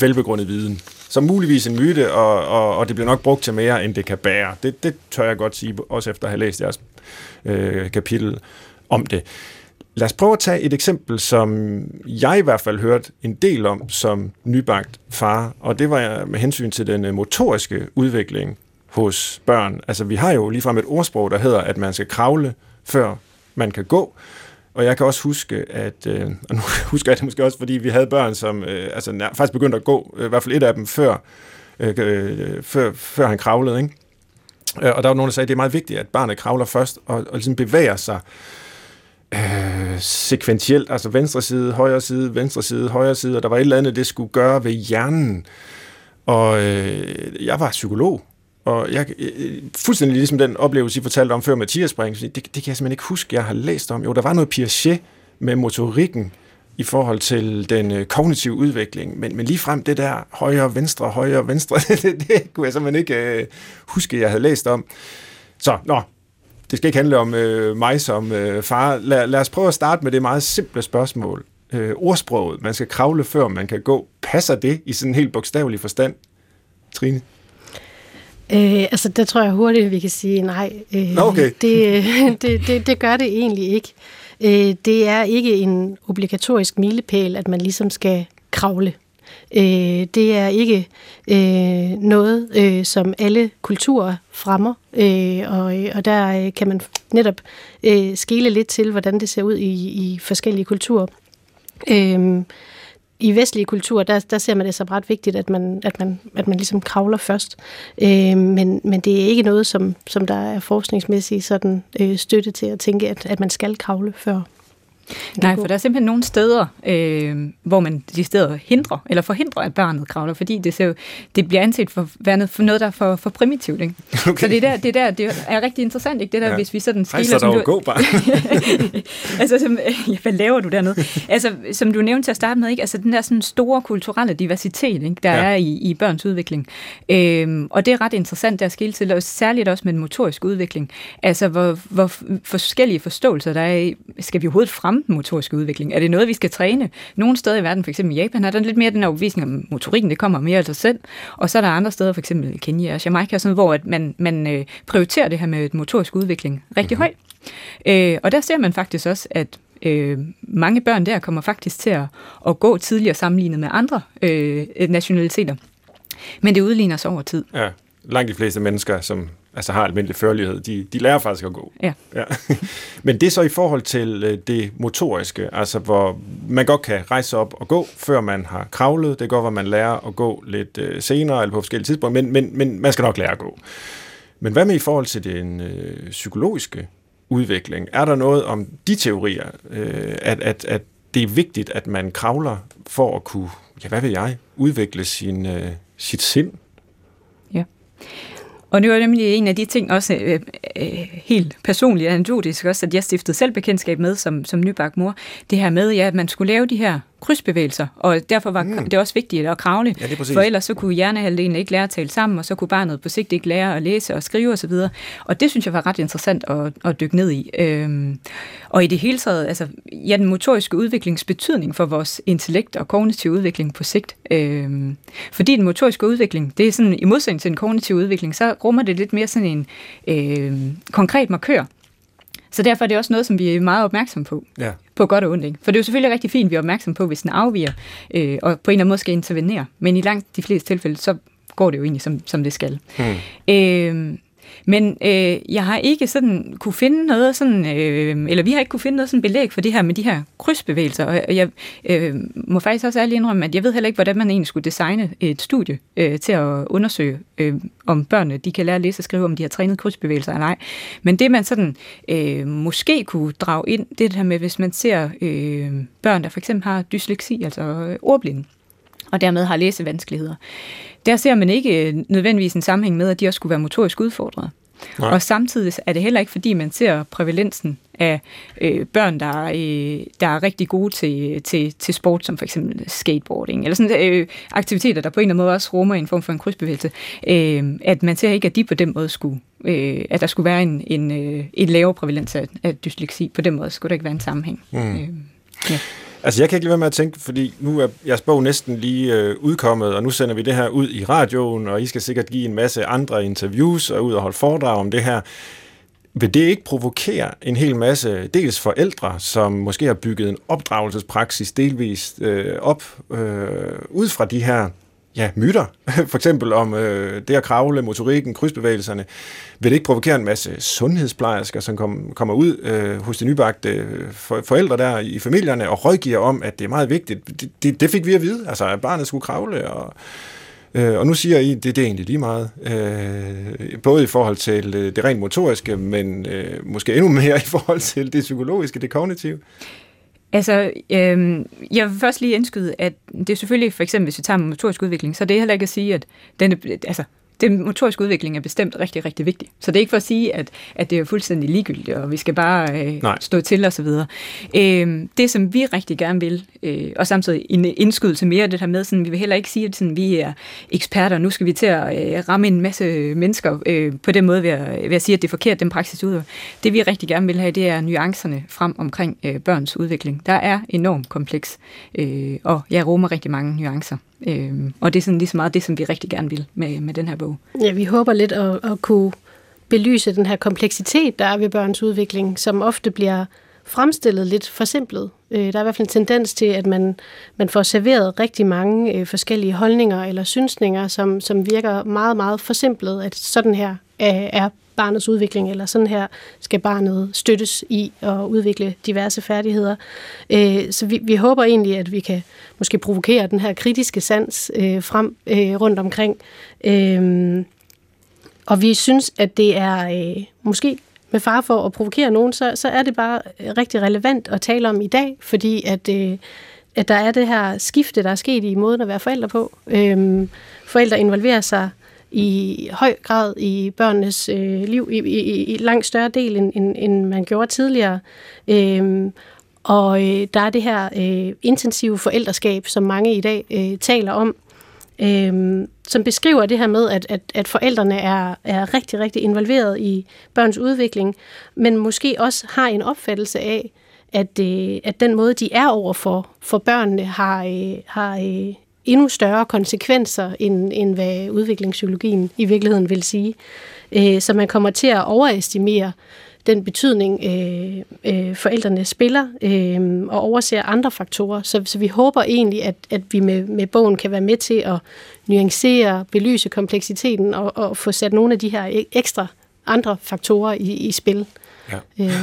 velbegrundet viden Så muligvis en myte, og, og, og det bliver nok brugt til mere, end det kan bære. Det, det tør jeg godt sige, også efter at have læst jeres øh, kapitel om det. Lad os prøve at tage et eksempel, som jeg i hvert fald hørte en del om som nybagt far, og det var med hensyn til den øh, motoriske udvikling hos børn. Altså vi har jo ligefrem et ordsprog, der hedder, at man skal kravle, før man kan gå. Og jeg kan også huske, at, øh, og nu [laughs] husker jeg det måske også, fordi vi havde børn, som øh, altså, nær, faktisk begyndte at gå, øh, i hvert fald et af dem, før, øh, øh før, før han kravlede. Ikke? Øh, og der var nogen, der sagde, at det er meget vigtigt, at barnet kravler først, og, og ligesom bevæger sig øh, sekventielt, altså venstre side, højre side, venstre side, højre side, og der var et eller andet, det skulle gøre ved hjernen. Og øh, jeg var psykolog, og jeg, øh, fuldstændig ligesom den oplevelse, I fortalte om før Mathias tierspring, det, det kan jeg simpelthen ikke huske, jeg har læst om. Jo, der var noget Piaget med motorikken i forhold til den øh, kognitive udvikling, men, men lige frem det der højre, venstre, højre, venstre, [laughs] det, det kunne jeg simpelthen ikke øh, huske, jeg havde læst om. Så, nå, det skal ikke handle om øh, mig som øh, far. Lad, lad os prøve at starte med det meget simple spørgsmål. Øh, ordsproget, man skal kravle før man kan gå. Passer det i sådan en helt bogstavelig forstand? Trine? Øh, altså, der tror jeg hurtigt, vi kan sige nej. Øh, okay. det, [laughs] det, det, det gør det egentlig ikke. Øh, det er ikke en obligatorisk milepæl, at man ligesom skal kravle. Øh, det er ikke øh, noget, øh, som alle kulturer fremmer, øh, og, øh, og der øh, kan man netop øh, skele lidt til, hvordan det ser ud i, i forskellige kulturer. Øh, i vestlige kulturer, der, der ser man det som ret vigtigt, at man, at man, at man ligesom kravler først. Øh, men, men det er ikke noget, som, som der er forskningsmæssigt sådan, øh, støtte til at tænke, at, at man skal kravle før. Nej, for der er simpelthen nogle steder, øh, hvor man de steder hindrer, eller forhindrer, at barnet kravler, fordi det, ser, det bliver anset for, for noget, der er for, for primitivt. Ikke? [laughs] Okay. Så det, der, det der det er rigtig interessant, ikke? det der, ja. hvis vi sådan skiller... Hej, så der du... gå bare. [laughs] altså, som, [laughs] ja, hvad laver du dernede? altså, som du nævnte til at starte med, ikke? Altså, den der sådan store kulturelle diversitet, ikke? der ja. er i, i børns udvikling. Øhm, og det er ret interessant, der skille til, og særligt også med den motoriske udvikling. Altså, hvor, hvor forskellige forståelser der er skal vi overhovedet frem fremme den motoriske udvikling? Er det noget, vi skal træne? Nogle steder i verden, f.eks. i Japan, er der lidt mere den overbevisning om motorikken, det kommer mere af sig selv. Og så er der andre steder, f.eks. i Kenya og Jamaica, sådan, hvor at man, man øh, prioriterer det her med motorisk udvikling rigtig mm-hmm. højt. Øh, og der ser man faktisk også, at øh, mange børn der kommer faktisk til at, at gå tidligere sammenlignet med andre øh, nationaliteter. Men det udligner sig over tid. Ja, langt de fleste mennesker, som altså har almindelig førlighed, de, de lærer faktisk at gå. Ja. ja. [laughs] Men det er så i forhold til øh, det motoriske, altså hvor man godt kan rejse op og gå, før man har kravlet. Det går, hvor man lærer at gå lidt øh, senere eller på forskellige tidspunkter, men, men, men man skal nok lære at gå. Men hvad med i forhold til den øh, psykologiske udvikling? Er der noget om de teorier, øh, at, at, at det er vigtigt, at man kravler for at kunne, ja hvad ved jeg, udvikle sin, øh, sit sind? Ja. Og det var nemlig en af de ting også øh, øh, helt personligt anekdotisk også, at jeg stiftede selv bekendtskab med som, som nybagt mor. Det her med, ja, at man skulle lave de her krydsbevægelser, og derfor var mm. det også vigtigt at kravle, Ja, for ellers så kunne hjernehalvdelen ikke lære at tale sammen, og så kunne barnet på sigt ikke lære at læse og skrive osv. Og, og det synes jeg var ret interessant at, at dykke ned i. Øhm, og i det hele taget, altså, ja, den motoriske udviklings betydning for vores intellekt og kognitiv udvikling på sigt. Øhm, fordi den motoriske udvikling, det er sådan, i modsætning til den kognitive udvikling, så rummer det lidt mere sådan en øh, konkret markør. Så derfor er det også noget, som vi er meget opmærksom på Ja. på godt og ondt. Ikke? For det er jo selvfølgelig rigtig fint, at vi er opmærksom på, hvis den afviger, øh, og på en eller anden måde skal intervenere. Men i langt de fleste tilfælde, så går det jo egentlig, som, som det skal. Hmm. Øh, men øh, jeg har ikke sådan kunne finde noget sådan, øh, eller vi har ikke kunne finde noget sådan belæg for det her med de her krydsbevægelser, og jeg øh, må faktisk også ærligt indrømme, at jeg ved heller ikke, hvordan man egentlig skulle designe et studie øh, til at undersøge, øh, om børnene de kan lære at læse og skrive, om de har trænet krydsbevægelser eller ej. Men det man sådan øh, måske kunne drage ind, det er det her med, hvis man ser øh, børn, der for eksempel har dysleksi, altså øh, ordblinde, og dermed har læsevanskeligheder. Der ser man ikke øh, nødvendigvis en sammenhæng med, at de også skulle være motorisk udfordrede. Nej. Nej. Og samtidig er det heller ikke, fordi man ser prævalensen af øh, børn, der, øh, der er rigtig gode til, til, til sport, som for eksempel skateboarding, eller sådan øh, aktiviteter, der på en eller anden måde også rummer en form for en krydsbevægelse, øh, at man ser ikke, at de på den måde skulle, øh, at der skulle være en, en, øh, en lavere prævalens af, af dysleksi. På den måde skulle der ikke være en sammenhæng. Mm. Øh, ja. Altså, jeg kan ikke lade være med at tænke, fordi nu er jeres bog næsten lige øh, udkommet, og nu sender vi det her ud i radioen, og I skal sikkert give en masse andre interviews og ud og holde foredrag om det her. Vil det ikke provokere en hel masse, dels forældre, som måske har bygget en opdragelsespraksis delvist øh, op øh, ud fra de her ja, myter, [laughs] for eksempel om øh, det at kravle, motorikken, krydsbevægelserne, vil det ikke provokere en masse sundhedsplejersker, som kom, kommer ud øh, hos de nybagte øh, for, forældre der i familierne og rådgiver om, at det er meget vigtigt. Det, det, det fik vi at vide, altså at barnet skulle kravle, og, øh, og nu siger I, det, det er egentlig lige meget. Øh, både i forhold til øh, det rent motoriske, men øh, måske endnu mere i forhold til det psykologiske, det kognitive. Altså, øhm, jeg vil først lige indskyde, at det er selvfølgelig, for eksempel hvis vi tager motorisk udvikling, så det er heller ikke at sige, at den er, altså, den motoriske udvikling er bestemt rigtig, rigtig vigtig. Så det er ikke for at sige, at, at det er fuldstændig ligegyldigt, og vi skal bare øh, Nej. stå til videre. Øh, det, som vi rigtig gerne vil, øh, og samtidig en indskydelse mere af det her med, sådan, vi vil heller ikke sige, at sådan, vi er eksperter, nu skal vi til at øh, ramme en masse mennesker øh, på den måde ved at, ved at sige, at det er forkert, den praksis ud. Det vi rigtig gerne vil have, det er nuancerne frem omkring øh, børns udvikling. Der er enormt kompleks, øh, og jeg rummer rigtig mange nuancer. Øh, og det er sådan lige så meget det, som vi rigtig gerne vil med, med den her bog. Ja, vi håber lidt at, at kunne belyse den her kompleksitet, der er ved børns udvikling, som ofte bliver fremstillet lidt forsimplet. Øh, Der er i hvert fald en tendens til, at man, man får serveret rigtig mange øh, forskellige holdninger eller synsninger, som, som virker meget, meget forsimplet, at sådan her er, er barnets udvikling, eller sådan her skal barnet støttes i at udvikle diverse færdigheder. Øh, Så vi, vi håber egentlig, at vi kan måske provokere den her kritiske sans øh, frem øh, rundt omkring. Øh, og vi synes, at det er øh, måske med far for at provokere nogen, så, så er det bare rigtig relevant at tale om i dag, fordi at, øh, at der er det her skifte, der er sket i måden at være forældre på. Øhm, forældre involverer sig i høj grad i børnenes øh, liv i, i, i, langt større del, end, end, end man gjorde tidligere. Øhm, og øh, der er det her øh, intensive forældreskab, som mange i dag øh, taler om, øh, som beskriver det her med, at, at, at forældrene er, er rigtig, rigtig involveret i børns udvikling, men måske også har en opfattelse af, at, øh, at den måde, de er over for, for børnene, har, øh, har øh, endnu større konsekvenser, end, end hvad udviklingspsykologien i virkeligheden vil sige. Øh, så man kommer til at overestimere den betydning, øh, øh, forældrene spiller, øh, og overser andre faktorer. Så, så vi håber egentlig, at, at vi med, med bogen kan være med til at nuancere, belyse kompleksiteten og, og få sat nogle af de her ek- ekstra andre faktorer i, i spil. Ja. Øh,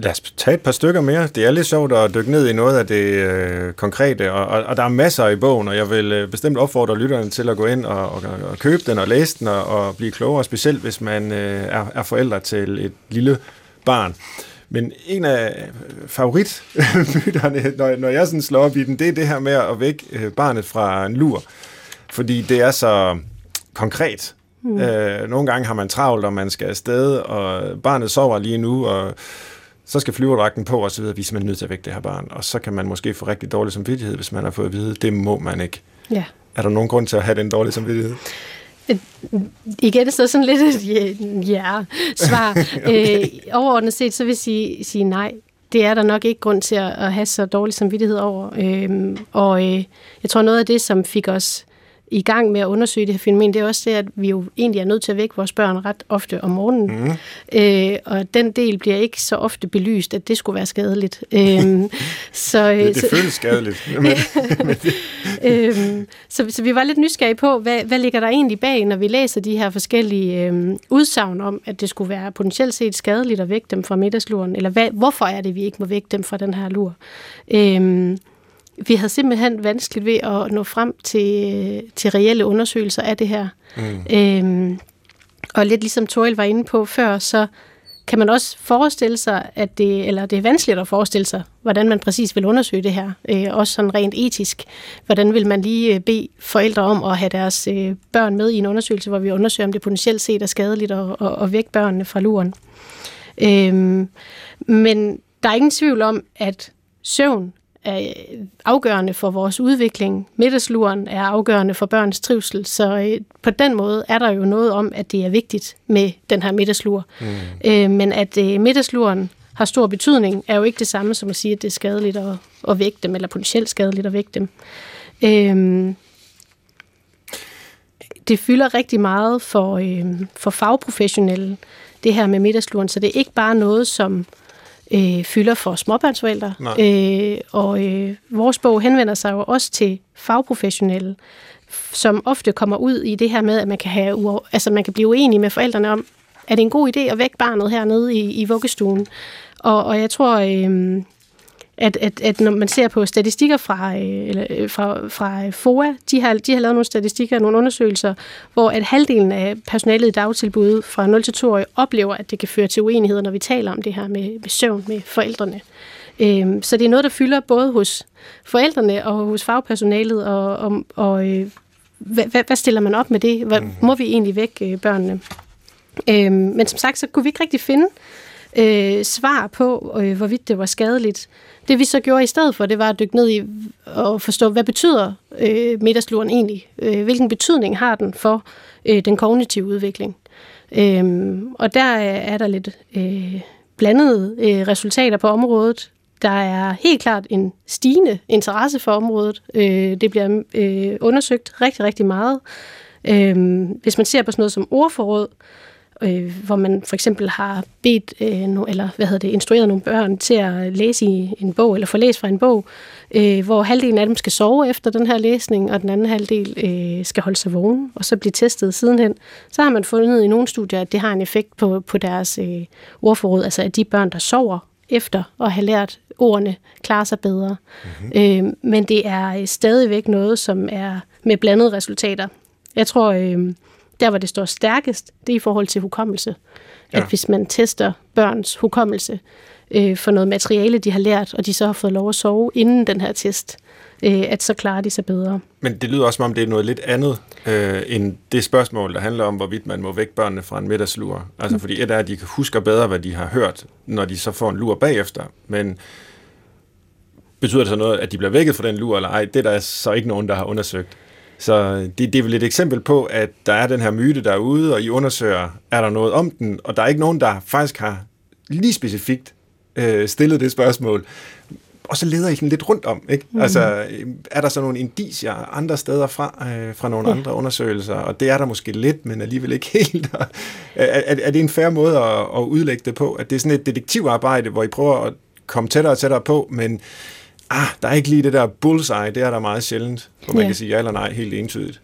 Lad os tage et par stykker mere. Det er lidt sjovt at dykke ned i noget af det øh, konkrete, og, og, og der er masser i bogen, og jeg vil øh, bestemt opfordre lytterne til at gå ind og, og, og købe den og læse den og, og blive klogere, specielt hvis man øh, er, er forældre til et lille barn. Men en af favoritmyterne, [laughs] når, når jeg sådan slår op i den, det er det her med at vække øh, barnet fra en lur. Fordi det er så konkret. Mm. Øh, nogle gange har man travlt, og man skal afsted, og barnet sover lige nu, og så skal flyverdragten på og så videre, vi er simpelthen nødt til at vække det her barn. Og så kan man måske få rigtig dårlig samvittighed, hvis man har fået at vide, det må man ikke. Ja. Er der nogen grund til at have den dårlige samvittighed? Igen så sådan lidt et ja-svar. [laughs] okay. øh, overordnet set, så vil jeg sige, sige nej. Det er der nok ikke grund til at, at have så dårlig samvittighed over. Øhm, og øh, jeg tror noget af det, som fik os i gang med at undersøge det her fænomen, det er også det, at vi jo egentlig er nødt til at vække vores børn ret ofte om morgenen. Mm. Øh, og den del bliver ikke så ofte belyst, at det skulle være skadeligt. Øhm, [laughs] så, øh, det, det føles skadeligt. [laughs] Men, øhm, så, så vi var lidt nysgerrige på, hvad, hvad ligger der egentlig bag, når vi læser de her forskellige øh, udsagn om, at det skulle være potentielt set skadeligt at vække dem fra middagsluren, eller hvad, hvorfor er det, vi ikke må vække dem fra den her lur? Øhm, vi havde simpelthen vanskeligt ved at nå frem til, til reelle undersøgelser af det her. Mm. Øhm, og lidt ligesom Toril var inde på før, så kan man også forestille sig, at det, eller det er vanskeligt at forestille sig, hvordan man præcis vil undersøge det her. Øh, også sådan rent etisk. Hvordan vil man lige øh, bede forældre om at have deres øh, børn med i en undersøgelse, hvor vi undersøger, om det potentielt set er skadeligt at, at, at vække børnene fra luren. Øhm, men der er ingen tvivl om, at søvn er afgørende for vores udvikling. Middagsluren er afgørende for børns trivsel, så øh, på den måde er der jo noget om, at det er vigtigt med den her middagslur. Mm. Øh, men at øh, middagsluren har stor betydning, er jo ikke det samme som at sige, at det er skadeligt at, at vække dem, eller potentielt skadeligt at vække dem. Øh, det fylder rigtig meget for, øh, for fagprofessionelle, det her med middagsluren, så det er ikke bare noget, som øh, fylder for småbørnsforældre. Øh, og øh, vores bog henvender sig jo også til fagprofessionelle, som ofte kommer ud i det her med, at man kan, have, altså man kan blive uenig med forældrene om, er det en god idé at vække barnet hernede i, i vuggestuen? Og, og jeg tror, øh, at, at, at når man ser på statistikker fra, øh, eller, øh, fra, fra FOA, de har, de har lavet nogle statistikker, nogle undersøgelser, hvor at halvdelen af personalet i dagtilbud fra 0 til 2 år oplever, at det kan føre til uenigheder, når vi taler om det her med, med søvn med forældrene. Øhm, så det er noget, der fylder både hos forældrene og hos fagpersonalet, og, og, og øh, hvad, hvad stiller man op med det? Hvad, mhm. må vi egentlig vække øh, børnene? Øhm, men som sagt, så kunne vi ikke rigtig finde øh, svar på, øh, hvorvidt det var skadeligt. Det vi så gjorde i stedet for, det var at dykke ned i og forstå, hvad betyder øh, middagsluren egentlig? Øh, hvilken betydning har den for øh, den kognitive udvikling? Øh, og der er der lidt øh, blandede øh, resultater på området. Der er helt klart en stigende interesse for området. Øh, det bliver øh, undersøgt rigtig, rigtig meget. Øh, hvis man ser på sådan noget som ordforråd, øh, hvor man for eksempel har bedt, øh, no, eller hvad hedder det, instrueret nogle børn til at læse i en bog, eller få læst fra en bog, øh, hvor halvdelen af dem skal sove efter den her læsning, og den anden halvdel øh, skal holde sig vågen, og så blive testet sidenhen. Så har man fundet i nogle studier, at det har en effekt på, på deres øh, ordforråd, altså at de børn, der sover efter at have lært ordene, klarer sig bedre. Mm-hmm. Øh, men det er stadigvæk noget, som er med blandede resultater. Jeg tror, øh, der, hvor det står stærkest, det er i forhold til hukommelse. Ja. At hvis man tester børns hukommelse øh, for noget materiale, de har lært, og de så har fået lov at sove inden den her test, øh, at så klarer de sig bedre. Men det lyder også, som om det er noget lidt andet, øh, end det spørgsmål, der handler om, hvorvidt man må vække børnene fra en middagslur. Altså mm. fordi et er, at de kan huske bedre, hvad de har hørt, når de så får en lur bagefter. Men betyder det så noget, at de bliver vækket fra den lur, eller ej? Det er der så ikke nogen, der har undersøgt. Så det, det er vel et eksempel på, at der er den her myte derude, og I undersøger, er der noget om den, og der er ikke nogen, der faktisk har lige specifikt øh, stillet det spørgsmål. Og så leder I sådan lidt rundt om, ikke? Mm. Altså, er der så nogle indicier andre steder fra, øh, fra nogle ja. andre undersøgelser? Og det er der måske lidt, men alligevel ikke [laughs] helt. er, er, er det en fair måde at, at udlægge det på? At det er sådan et detektivarbejde, hvor I prøver at komme tættere og tættere på, men ah, der er ikke lige det der bullseye, det er der meget sjældent, hvor man ja. kan sige ja eller nej helt entydigt.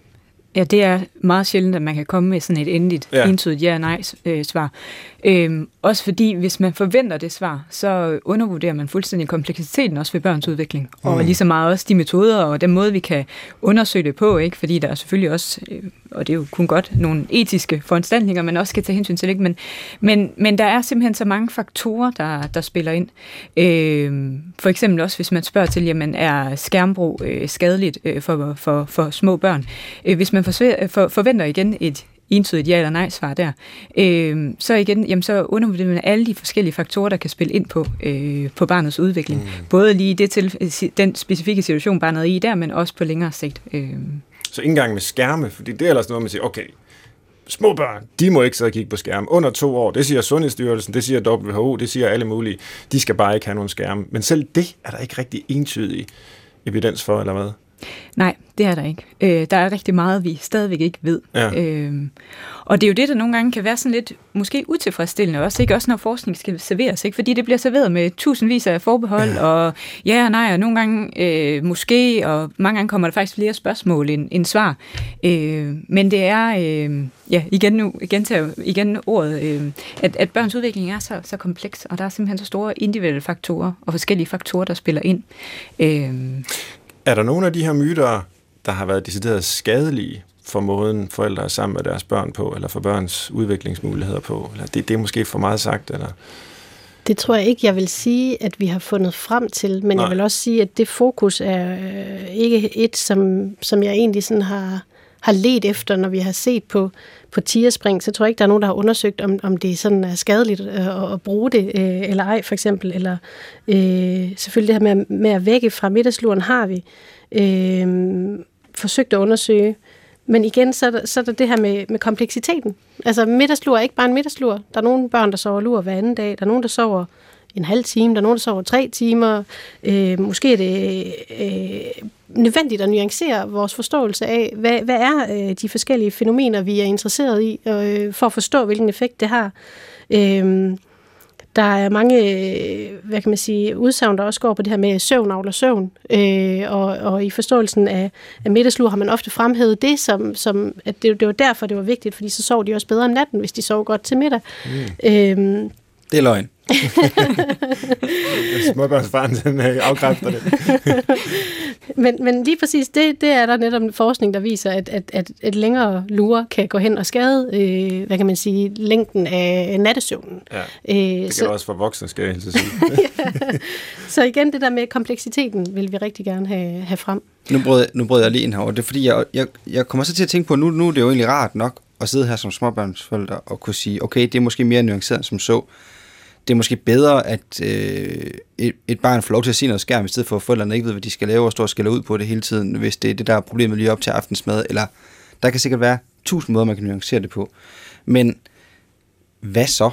Ja, det er meget sjældent, at man kan komme med sådan et endeligt, ja. entydigt ja-nej-svar. Øhm, også fordi, hvis man forventer det svar, så undervurderer man fuldstændig kompleksiteten også ved børns udvikling. Mm. Og lige så meget også de metoder og den måde, vi kan undersøge det på, ikke? fordi der er selvfølgelig også, øh, og det er jo kun godt, nogle etiske foranstaltninger, man også skal tage hensyn til. Ikke? Men, men, men der er simpelthen så mange faktorer, der, der spiller ind. Øhm, for eksempel også, hvis man spørger til, jamen er skærmbrug øh, skadeligt øh, for, for, for små børn? Øh, hvis man for, for, forventer igen et entydigt ja eller nej svar der. Øh, så igen, jamen, så undervurderer man alle de forskellige faktorer, der kan spille ind på, øh, på barnets udvikling. Mm. Både lige det til, den specifikke situation, barnet er i der, men også på længere sigt. Øh. Så ikke engang med skærme, fordi det er ellers noget, man siger, okay, små børn, de må ikke sidde og kigge på skærm. Under to år, det siger Sundhedsstyrelsen, det siger WHO, det siger alle mulige. De skal bare ikke have nogen skærme. Men selv det er der ikke rigtig entydig evidens for, eller hvad? Nej, det er der ikke. Øh, der er rigtig meget, vi stadigvæk ikke ved. Ja. Øh, og det er jo det, der nogle gange kan være sådan lidt måske utilfredsstillende også, ikke? Også når forskning skal serveres, ikke? Fordi det bliver serveret med tusindvis af forbehold, ja. og ja og nej, og nogle gange øh, måske, og mange gange kommer der faktisk flere spørgsmål end, end svar. Øh, men det er, øh, ja, igen nu, igen til igen ordet, øh, at, at børns udvikling er så, så kompleks, og der er simpelthen så store individuelle faktorer, og forskellige faktorer, der spiller ind. Øh, er der nogle af de her myter, der har været decideret skadelige for måden forældre er sammen med deres børn på, eller for børns udviklingsmuligheder på? Eller det, det er måske for meget sagt, eller... Det tror jeg ikke, jeg vil sige, at vi har fundet frem til, men Nej. jeg vil også sige, at det fokus er øh, ikke et, som, som jeg egentlig sådan har, har let efter, når vi har set på, på tierspring, så tror jeg ikke, der er nogen, der har undersøgt, om, om det sådan er skadeligt øh, at bruge det, øh, eller ej for eksempel. Eller øh, selvfølgelig det her med, med at vække fra middagsluren har vi øh, forsøgt at undersøge. Men igen, så er der, så er der det her med, med kompleksiteten. Altså middagslur er ikke bare en middagslur. Der er nogle børn, der sover lur hver anden dag. Der er nogen, der sover en halv time, der er nogen, der sover tre timer. Øh, måske er det øh, nødvendigt at nuancere vores forståelse af, hvad, hvad er øh, de forskellige fænomener, vi er interesseret i, øh, for at forstå, hvilken effekt det har. Øh, der er mange, hvad kan man sige, udsagn, der også går på det her med søvn avler søvn, øh, og, og i forståelsen af, af middagslur har man ofte fremhævet det, som, som at det, det var derfor, det var vigtigt, fordi så sov de også bedre om natten, hvis de sov godt til middag. Mm. Øh, det er løgn. [laughs] Småbørnsfaren, den øh, afkræfter det. [laughs] men, men lige præcis, det, det er der netop forskning, der viser, at, at, at et længere lure kan gå hen og skade, øh, hvad kan man sige, længden af nattesøvnen. Ja, øh, det kan så, også for voksne, skal jeg sige. ja. Så igen, det der med kompleksiteten vil vi rigtig gerne have, have frem. Nu brød, nu brød jeg lige ind her, og det er fordi, jeg, jeg, jeg kommer så til at tænke på, nu, nu er det jo egentlig rart nok at sidde her som småbørnsforældre og kunne sige, okay, det er måske mere nuanceret som så, det er måske bedre, at øh, et, et barn får lov til at se noget skærm, i stedet for at forældrene ikke ved, hvad de skal lave, og står og skælder ud på det hele tiden, hvis det er det, der er problemet lige op til aftensmad, eller der kan sikkert være tusind måder, man kan nuancere det på. Men hvad så?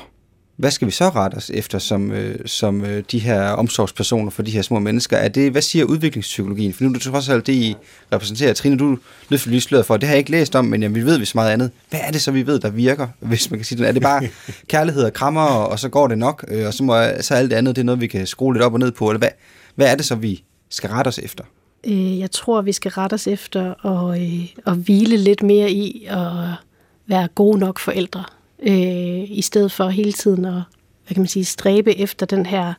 Hvad skal vi så rette os efter som, øh, som øh, de her omsorgspersoner for de her små mennesker? Er det, hvad siger udviklingspsykologien? For nu er det trods alt det, I repræsenterer. Trine, du løfter lige sløret for, det har jeg ikke læst om, men jamen, vi ved vi så meget andet. Hvad er det så, vi ved, der virker, [laughs] hvis man kan sige det? Er det bare kærlighed og krammer, og så går det nok, øh, og så, må, så alt det andet, det er noget, vi kan skrue lidt op og ned på? Eller hvad, hvad er det så, vi skal rette os efter? Øh, jeg tror, vi skal rette os efter at, øh, at hvile lidt mere i at være gode nok forældre øh, i stedet for hele tiden at hvad kan man sige, stræbe efter den her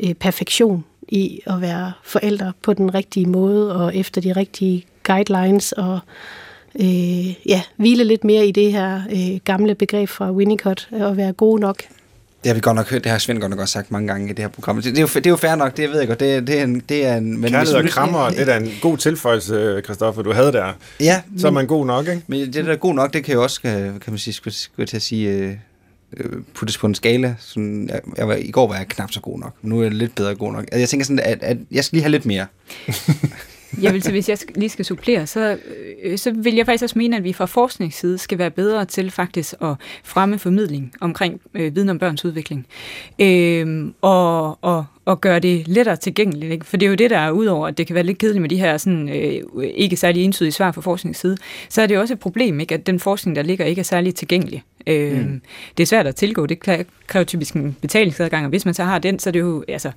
øh, perfektion i at være forældre på den rigtige måde og efter de rigtige guidelines og øh, ja, hvile lidt mere i det her øh, gamle begreb fra Winnicott at være god nok. Det har vi godt nok hørt, det har Svend godt nok også sagt mange gange i det her program. Det, det, er, jo, det er jo fair nok, det ved jeg godt. Det, det er en, det er en, men Kærlighed og krammer, det er da en god tilføjelse, Christoffer, du havde der. Ja. Så er man god nok, ikke? Men det der er god nok, det kan jo også, kan man sige, skulle, skulle til at sige, øh, øh, puttes på en skala. Sådan, jeg, jeg var, I går var jeg knap så god nok, men nu er jeg lidt bedre god nok. Altså, jeg tænker sådan, at, at jeg skal lige have lidt mere. [laughs] jeg vil så, hvis jeg lige skal supplere, så, øh, så vil jeg faktisk også mene, at vi fra forskningsside skal være bedre til faktisk at fremme formidling omkring øh, viden om børns udvikling. Øh, og, og, og gøre det lettere tilgængeligt. Ikke? For det er jo det, der er udover, at det kan være lidt kedeligt med de her sådan, øh, ikke særlig entydige svar fra forskningsside, så er det jo også et problem, ikke? at den forskning, der ligger, ikke er særlig tilgængelig. Øh, mm. Det er svært at tilgå, det kræver typisk en betalingsadgang, og hvis man så har den, så er det jo, altså,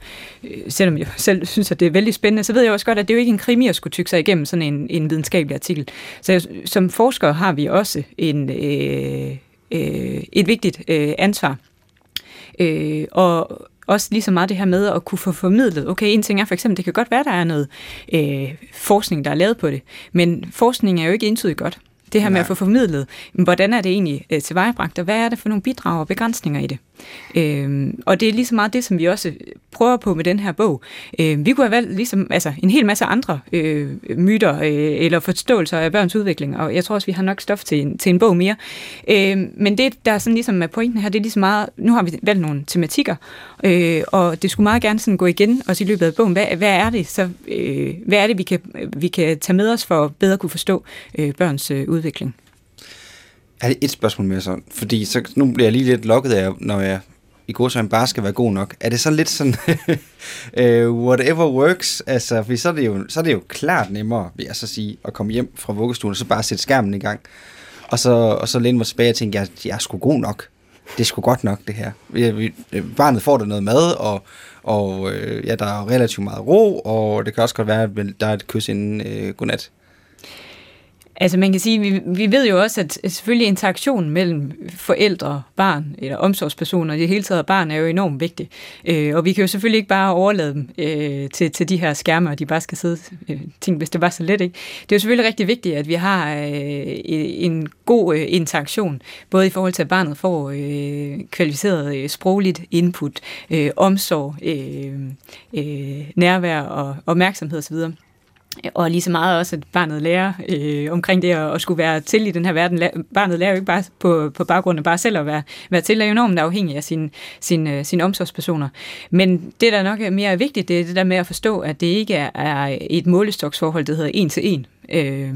øh, selvom jeg selv synes, at det er vældig spændende, så ved jeg også godt, at det er jo ikke en krimi at skulle tykke sig igennem sådan en, en videnskabelig artikel. Så jeg, som forskere har vi også en, øh, øh, et vigtigt øh, ansvar. Øh, og også lige så meget det her med at kunne få formidlet, okay, en ting er for eksempel, det kan godt være, der er noget øh, forskning, der er lavet på det, men forskning er jo ikke entydigt godt. Det her Nej. med at få formidlet, hvordan er det egentlig øh, tilvejebragt, og hvad er det for nogle bidrag og begrænsninger i det? Øh, og det er lige så meget det, som vi også prøver på med den her bog. Øh, vi kunne have valgt ligesom, altså, en hel masse andre øh, myter øh, eller forståelser af børns udvikling, og jeg tror også, vi har nok stof til en, til en bog mere. Øh, men det, der er sådan ligesom er pointen her, det er ligesom meget, nu har vi valgt nogle tematikker, øh, og det skulle meget gerne sådan gå igen også i løbet af bogen. Hvad, hvad er det så, øh, hvad er det, vi kan, vi kan tage med os for at bedre kunne forstå øh, børns øh, udvikling? Er det et spørgsmål mere sådan? Fordi så, nu bliver jeg lige lidt lukket af, når jeg i går så bare skal være god nok. Er det så lidt sådan, uh, [laughs] whatever works? Altså, for så er, det jo, så er det jo klart nemmere, vil jeg så sige, at komme hjem fra vuggestuen, og så bare sætte skærmen i gang. Og så, og så læne mig tilbage og tænke, jeg, jeg er sgu god nok. Det er sgu godt nok, det her. Vi, vi, øh, barnet får da noget mad, og, og øh, ja, der er relativt meget ro, og det kan også godt være, at der er et kys inden øh, godnat. Altså man kan sige, vi, vi ved jo også, at selvfølgelig interaktionen mellem forældre, barn eller omsorgspersoner, i det hele taget barn, er jo enormt vigtig. Øh, og vi kan jo selvfølgelig ikke bare overlade dem øh, til, til de her skærme, og de bare skal sidde, øh, ting, hvis det var så let, ikke? Det er jo selvfølgelig rigtig vigtigt, at vi har øh, en god øh, interaktion, både i forhold til, at barnet får øh, kvalificeret øh, sprogligt input, øh, omsorg, øh, øh, nærvær og opmærksomhed osv., og lige så meget også, at barnet lærer øh, omkring det at, at skulle være til i den her verden. Barnet lærer jo ikke bare på, på baggrund af bare selv at være, være til, er jo enormt afhængig af sine sin, øh, sin omsorgspersoner. Men det, der nok er mere vigtigt, det er det der med at forstå, at det ikke er, er et målestoksforhold, det hedder en til en. Øh,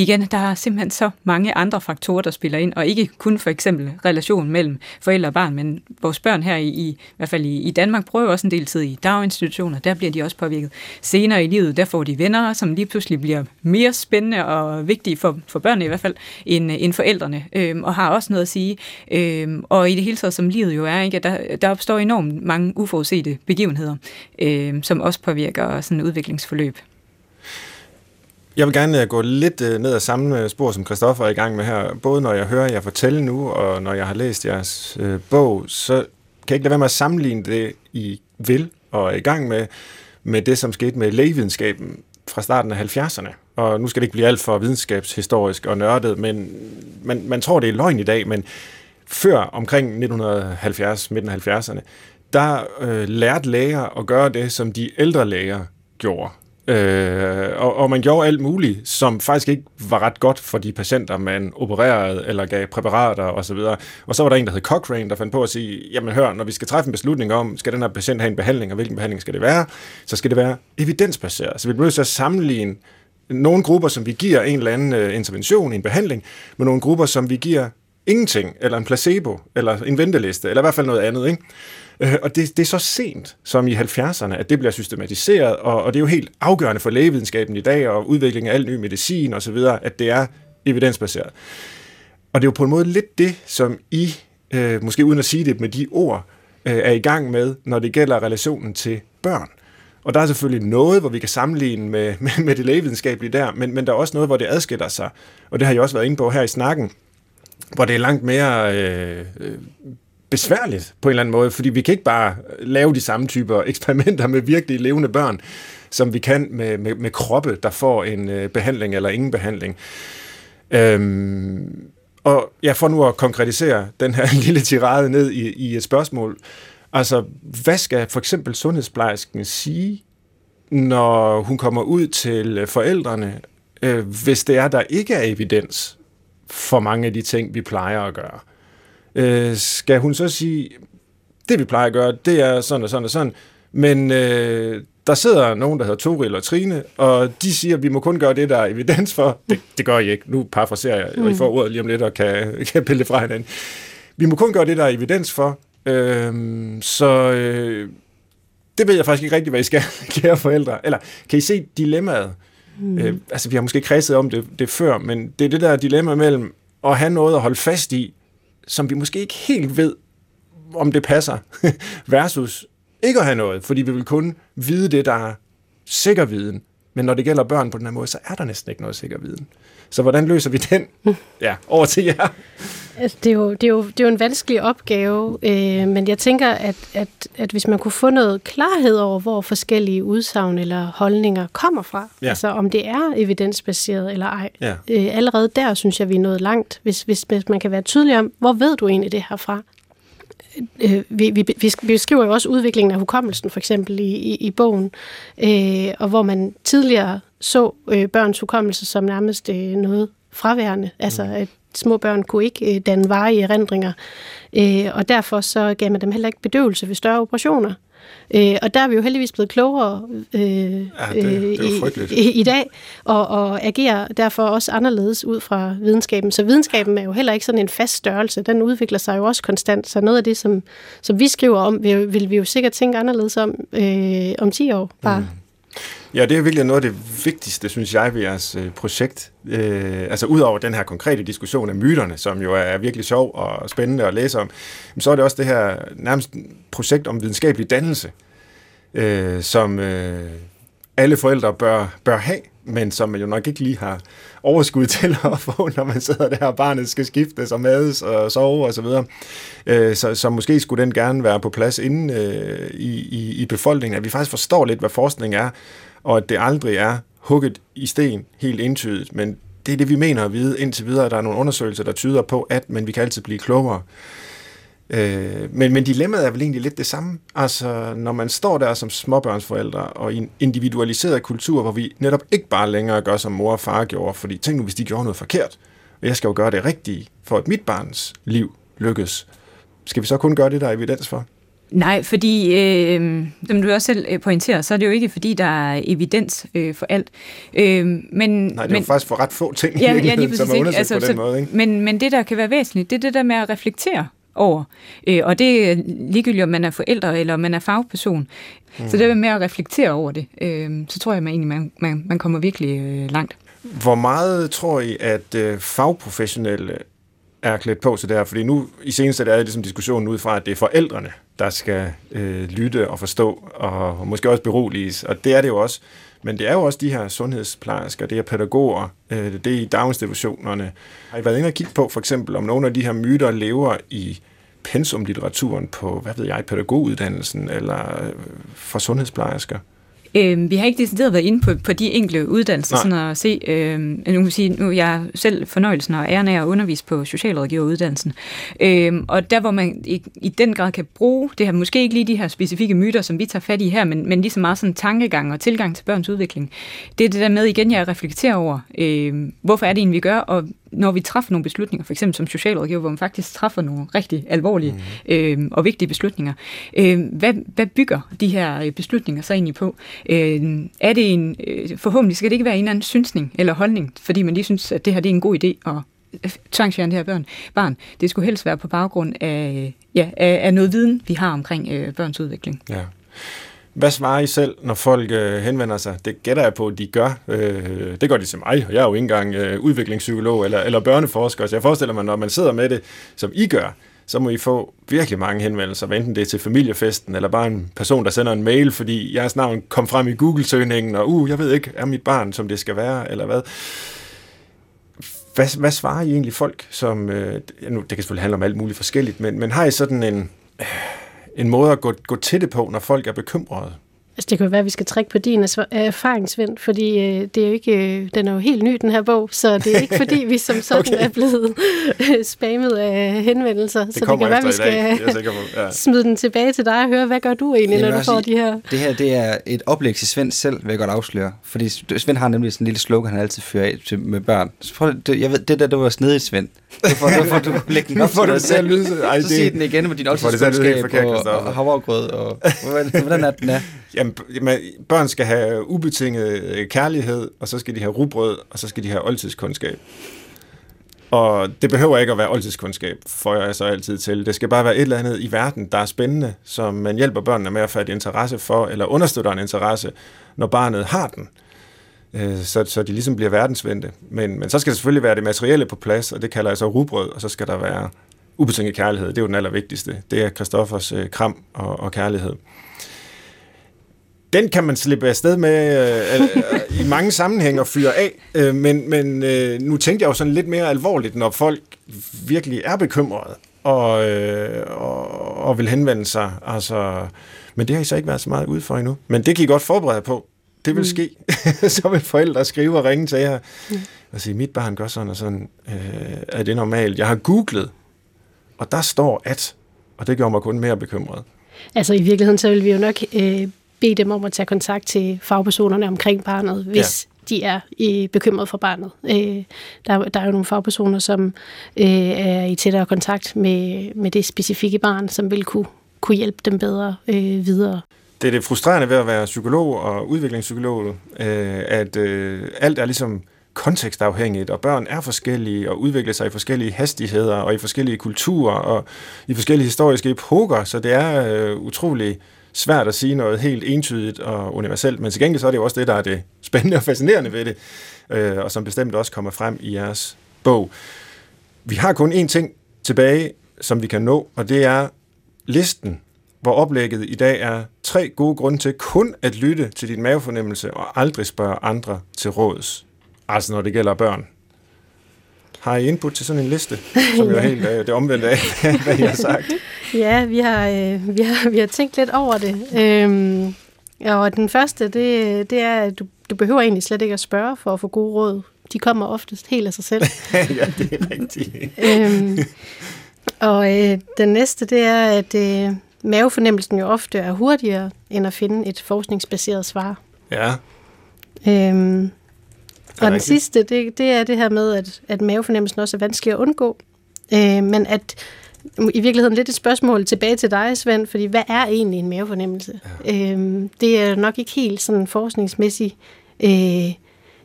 igen, der er simpelthen så mange andre faktorer, der spiller ind, og ikke kun for eksempel relationen mellem forældre og barn, men vores børn her i, i, i hvert fald i, i Danmark prøver også en del tid i daginstitutioner, der bliver de også påvirket. Senere i livet, der får de venner, som lige pludselig bliver mere spændende og vigtige for, for børnene i hvert fald, end, end forældrene, øhm, og har også noget at sige. Øhm, og i det hele taget, som livet jo er, ikke, der, der opstår enormt mange uforudsete begivenheder, øhm, som også påvirker sådan udviklingsforløb. Jeg vil gerne øh, gå lidt øh, ned ad samme øh, spor, som Christoffer er i gang med her. Både når jeg hører jer fortælle nu, og når jeg har læst jeres øh, bog, så kan jeg ikke lade være med at sammenligne det, I vil og er i gang med, med det, som skete med lægevidenskaben fra starten af 70'erne. Og nu skal det ikke blive alt for videnskabshistorisk og nørdet, men man, man tror, det er løgn i dag, men før omkring 1970, midten af 70'erne, der øh, lærte læger at gøre det, som de ældre læger gjorde. Øh, og, og man gjorde alt muligt, som faktisk ikke var ret godt for de patienter, man opererede eller gav præparater osv. Og, og så var der en, der hed Cochrane, der fandt på at sige, jamen hør, når vi skal træffe en beslutning om, skal den her patient have en behandling, og hvilken behandling skal det være, så skal det være evidensbaseret. Så vi bliver så at sammenligne nogle grupper, som vi giver en eller anden øh, intervention, en behandling, med nogle grupper, som vi giver ingenting, eller en placebo, eller en venteliste, eller i hvert fald noget andet. Ikke? Øh, og det, det er så sent, som i 70'erne, at det bliver systematiseret, og, og det er jo helt afgørende for lægevidenskaben i dag, og udviklingen af al ny medicin osv., at det er evidensbaseret. Og det er jo på en måde lidt det, som I, øh, måske uden at sige det med de ord, øh, er i gang med, når det gælder relationen til børn. Og der er selvfølgelig noget, hvor vi kan sammenligne med, [laughs] med, med det lægevidenskabelige der, men, men der er også noget, hvor det adskiller sig. Og det har jeg også været inde på her i snakken, hvor det er langt mere øh, besværligt på en eller anden måde, fordi vi kan ikke bare øh, lave de samme typer [laughs] eksperimenter med virkelig levende børn, som vi kan med, med, med kroppe, der får en øh, behandling eller ingen behandling. Øhm, og jeg får nu at konkretisere den her [laughs] lille tirade ned i, i et spørgsmål. Altså, hvad skal for eksempel sundhedsplejersken sige, når hun kommer ud til øh, forældrene, øh, hvis det er, der ikke er evidens for mange af de ting, vi plejer at gøre? Øh, skal hun så sige, det vi plejer at gøre, det er sådan og sådan og sådan, men øh, der sidder nogen, der hedder Toril og Trine, og de siger, at vi må kun gøre det, der er evidens for. Det, det gør I ikke. Nu parafraserer jeg, og I får ordet lige om lidt og kan, kan pille det fra hinanden. Vi må kun gøre det, der er evidens for. Øh, så øh, det ved jeg faktisk ikke rigtigt, hvad I skal, [laughs] kære forældre. Eller kan I se dilemmaet? Mm. Øh, altså, vi har måske kredset om det, det før, men det er det der dilemma mellem at have noget at holde fast i, som vi måske ikke helt ved, om det passer, [laughs] versus ikke at have noget, fordi vi vil kun vide det, der er sikker viden. Men når det gælder børn på den her måde, så er der næsten ikke noget sikker viden. Så hvordan løser vi den? [laughs] Ja, over til jer. Altså, det, er jo, det, er jo, det er jo en vanskelig opgave, øh, men jeg tænker, at, at, at hvis man kunne få noget klarhed over, hvor forskellige udsagn eller holdninger kommer fra, ja. altså om det er evidensbaseret eller ej, ja. øh, allerede der synes jeg, vi er nået langt, hvis, hvis, hvis man kan være tydelig om, hvor ved du egentlig det her fra? øh, vi, vi, vi beskriver jo også udviklingen af hukommelsen, for eksempel i, i, i bogen, øh, og hvor man tidligere så øh, børns hukommelse som nærmest øh, noget fraværende, altså at små børn kunne ikke øh, danne varige erindringer, øh, og derfor så gav man dem heller ikke bedøvelse ved større operationer. Øh, og der er vi jo heldigvis blevet klogere øh, ja, det, det øh, i, i, i dag, og, og agerer derfor også anderledes ud fra videnskaben. Så videnskaben er jo heller ikke sådan en fast størrelse. Den udvikler sig jo også konstant. Så noget af det, som, som vi skriver om, vil, vil vi jo sikkert tænke anderledes om øh, om 10 år bare. Mm. Ja, det er virkelig noget af det vigtigste, synes jeg, ved jeres øh, projekt. Øh, altså udover den her konkrete diskussion af myterne, som jo er virkelig sjov og spændende at læse om, så er det også det her nærmest projekt om videnskabelig dannelse, øh, som øh, alle forældre bør, bør have, men som man jo nok ikke lige har overskud [laughs] til at få, når man sidder der, og barnet skal skiftes og mades og sove osv. Så, øh, så, så måske skulle den gerne være på plads inden øh, i, i, i befolkningen, at vi faktisk forstår lidt, hvad forskning er, og at det aldrig er hugget i sten helt entydigt, men det er det, vi mener at vide indtil videre. Der er nogle undersøgelser, der tyder på, at men vi kan altid blive klogere. Øh, men, men dilemmaet er vel egentlig lidt det samme. Altså, når man står der som småbørnsforældre og i en individualiseret kultur, hvor vi netop ikke bare længere gør, som mor og far gjorde, fordi tænk nu, hvis de gjorde noget forkert, og jeg skal jo gøre det rigtige, for at mit barns liv lykkes. Skal vi så kun gøre det, der er evidens for? Nej, fordi, øh, som du også selv øh, pointerer, så er det jo ikke, fordi der er evidens øh, for alt. Øh, men, Nej, det er men, jo faktisk for ret få ting, ja, ja, lige som er undersøgt altså, på den så, måde. Ikke? Men, men det, der kan være væsentligt, det er det der med at reflektere over. Øh, og det er ligegyldigt, om man er forældre eller om man er fagperson. Mm. Så det er med at reflektere over det. Øh, så tror jeg, man, egentlig, man, man, man kommer virkelig øh, langt. Hvor meget tror I, at øh, fagprofessionelle er klædt på til det her? Fordi nu i seneste er det ligesom diskussionen ud fra, at det er forældrene, der skal øh, lytte og forstå, og måske også beroliges. Og det er det jo også. Men det er jo også de her sundhedsplejersker, det er pædagoger, øh, det er i daginstitutionerne. Har I været inde og kigge på for eksempel, om nogle af de her myter lever i pensumlitteraturen på, hvad ved jeg, pædagoguddannelsen eller øh, for sundhedsplejersker? Øh, vi har ikke decideret været inde på, på de enkelte uddannelser, sådan at se, øh, nu kan sige, nu er jeg selv fornøjelsen og æren af at undervise på socialrådgiveruddannelsen. Øh, og der, hvor man i, i den grad kan bruge det her, måske ikke lige de her specifikke myter, som vi tager fat i her, men, men lige så meget sådan tankegang og tilgang til børns udvikling. Det er det der med igen, jeg reflekterer over, øh, hvorfor er det egentlig, vi gør, og når vi træffer nogle beslutninger, for eksempel som socialrådgiver, hvor man faktisk træffer nogle rigtig alvorlige mm. øh, og vigtige beslutninger, øh, hvad, hvad bygger de her øh, beslutninger så egentlig på? Øh, er det en, øh, forhåbentlig skal det ikke være en eller anden synsning eller holdning, fordi man lige synes, at det her det er en god idé at øh, tvangsfjerne det her børn, barn. Det skulle helst være på baggrund af, ja, af, af noget viden, vi har omkring øh, børns udvikling. Ja. Hvad svarer I selv, når folk øh, henvender sig? Det gætter jeg på, at de gør. Øh, det gør de til mig, og jeg er jo ikke engang øh, udviklingspsykolog eller, eller børneforsker, så jeg forestiller mig, når man sidder med det, som I gør, så må I få virkelig mange henvendelser, enten det er til familiefesten, eller bare en person, der sender en mail, fordi jeres navn kom frem i Google-søgningen, og uh, jeg ved ikke, er mit barn, som det skal være, eller hvad. Hvad, hvad svarer I egentlig folk, som, øh, nu, det kan selvfølgelig handle om alt muligt forskelligt, men, men har I sådan en, øh, en måde at gå, gå til det på, når folk er bekymrede? Altså, det kan jo være, at vi skal trække på din erfaringsvind, fordi øh, det er jo ikke, øh, den er jo helt ny, den her bog, så det er ikke fordi, vi som [laughs] sådan okay. er blevet øh, spammet af henvendelser. Det så det kan være, at vi skal ja. [laughs] smide den tilbage til dig og høre, hvad gør du egentlig, når du får sige, de her? Det her det er et oplæg til Svend selv, vil jeg godt afsløre. Fordi Svend har nemlig sådan en lille slogan, han altid fører af til, med børn. Så prøv, det, jeg ved, det der, det var snedigt, Svend. Det får, det får du lægge den op til dig selv. Så sig den igen med din oldtidskundskab og, og havregrød. Og, hvordan er den er? Jamen, børn skal have ubetinget øh, kærlighed, og så skal de have rugbrød, og så skal de have oldtidskundskab. Og det behøver ikke at være oldtidskundskab, får jeg så altid til. Det skal bare være et eller andet i verden, der er spændende, som man hjælper børnene med at fatte interesse for, eller understøtter en interesse, når barnet har den. Øh, så, så de ligesom bliver verdensvendte. Men, men så skal det selvfølgelig være det materielle på plads, og det kalder jeg så rugbrød, og så skal der være ubetinget kærlighed. Det er jo den allervigtigste. Det er Christoffers øh, kram og, og kærlighed den kan man slippe afsted med øh, øh, [laughs] i mange sammenhænge og fyre af. Øh, men men øh, nu tænkte jeg jo sådan lidt mere alvorligt, når folk virkelig er bekymrede og, øh, og, og vil henvende sig. Altså, men det har I så ikke været så meget ude for endnu. Men det kan I godt forberede på. Det vil mm. ske. [laughs] så vil forældre skrive og ringe til jer mm. og sige, mit barn gør sådan og sådan. Øh, er det normalt? Jeg har googlet, og der står at Og det gjorde mig kun mere bekymret. Altså i virkeligheden, så vil vi jo nok øh, bede dem om at tage kontakt til fagpersonerne omkring barnet, hvis ja. de er øh, bekymret for barnet. Øh, der, der er jo nogle fagpersoner, som øh, er i tættere kontakt med, med det specifikke barn, som vil kunne, kunne hjælpe dem bedre øh, videre. Det er det frustrerende ved at være psykolog og udviklingspsykolog, øh, at øh, alt er ligesom kontekstafhængigt, og børn er forskellige og udvikler sig i forskellige hastigheder og i forskellige kulturer og i forskellige historiske epoker, så det er øh, utrolig svært at sige noget helt entydigt og universelt, men til gengæld så er det jo også det, der er det spændende og fascinerende ved det, øh, og som bestemt også kommer frem i jeres bog. Vi har kun én ting tilbage, som vi kan nå, og det er listen, hvor oplægget i dag er tre gode grunde til kun at lytte til din mavefornemmelse og aldrig spørge andre til råds. Altså når det gælder børn. Har I input til sådan en liste, som jo er [laughs] helt øh, det omvendte af, [laughs] hvad I har sagt? Ja, vi har, øh, vi har, vi har tænkt lidt over det. Øhm, og den første, det, det er, at du, du behøver egentlig slet ikke at spørge for at få gode råd. De kommer oftest helt af sig selv. [laughs] ja, det er rigtigt. øhm, og øh, den næste, det er, at øh, mavefornemmelsen jo ofte er hurtigere, end at finde et forskningsbaseret svar. Ja. Øhm, og den sidste, det, det er det her med, at, at mavefornemmelsen også er vanskelig at undgå. Øh, men at i virkeligheden lidt et spørgsmål tilbage til dig, Svend, fordi hvad er egentlig en mavefornemmelse? Ja. Øhm, det er nok ikke helt sådan forskningsmæssigt øh,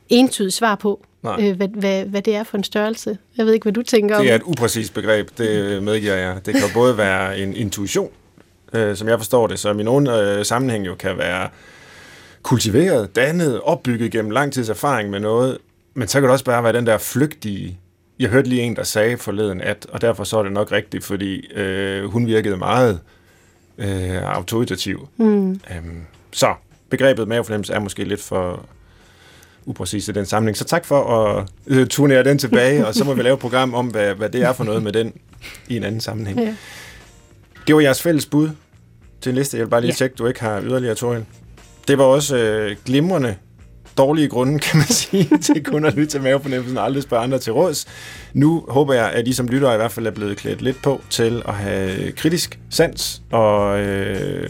entydigt svar på, Nej. øh, hvad, hvad, hvad det er for en størrelse. Jeg ved ikke, hvad du tænker om Det er et upræcist begreb, det medgiver jeg. Det kan både være en intuition, øh, som jeg forstår det, som i nogle øh, sammenhæng jo kan være kultiveret, dannet, opbygget gennem lang tids erfaring med noget, men så kan det også bare være den der flygtige... Jeg hørte lige en, der sagde forleden, at, og derfor så er det nok rigtigt, fordi øh, hun virkede meget øh, autoritativ. Mm. Øhm, så begrebet mavefornemmelse er måske lidt for upræcis i den sammenhæng. Så tak for at øh, turnere den tilbage, [laughs] og så må vi lave et program om, hvad, hvad det er for noget med den i en anden sammenhæng. Ja. Det var jeres fælles bud til en liste. Jeg vil bare lige Ja. tjekke, du ikke har yderligere, Toril. Det var også øh, glimrende dårlige grunde, kan man [laughs] sige, til kun at lytte til mavefornemmelsen og aldrig spørge andre til råds. Nu håber jeg, at I som lyttere i hvert fald er blevet klædt lidt på til at have kritisk sans og øh,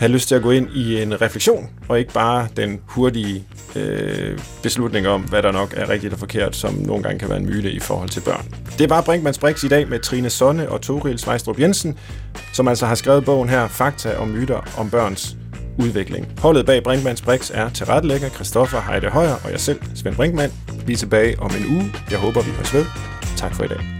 have lyst til at gå ind i en refleksion, og ikke bare den hurtige øh, beslutning om, hvad der nok er rigtigt og forkert, som nogle gange kan være en myte i forhold til børn. Det var Brinkmanns Brix i dag med Trine Sonne og Toril Svejstrup Jensen, som altså har skrevet bogen her, Fakta og myter om børns udvikling. Holdet bag Brinkmanns Brix er tilrettelægger Christoffer Heide Højer og jeg selv, Svend Brinkmann. Vi er tilbage om en uge. Jeg håber, vi høres ved. Tak for i dag.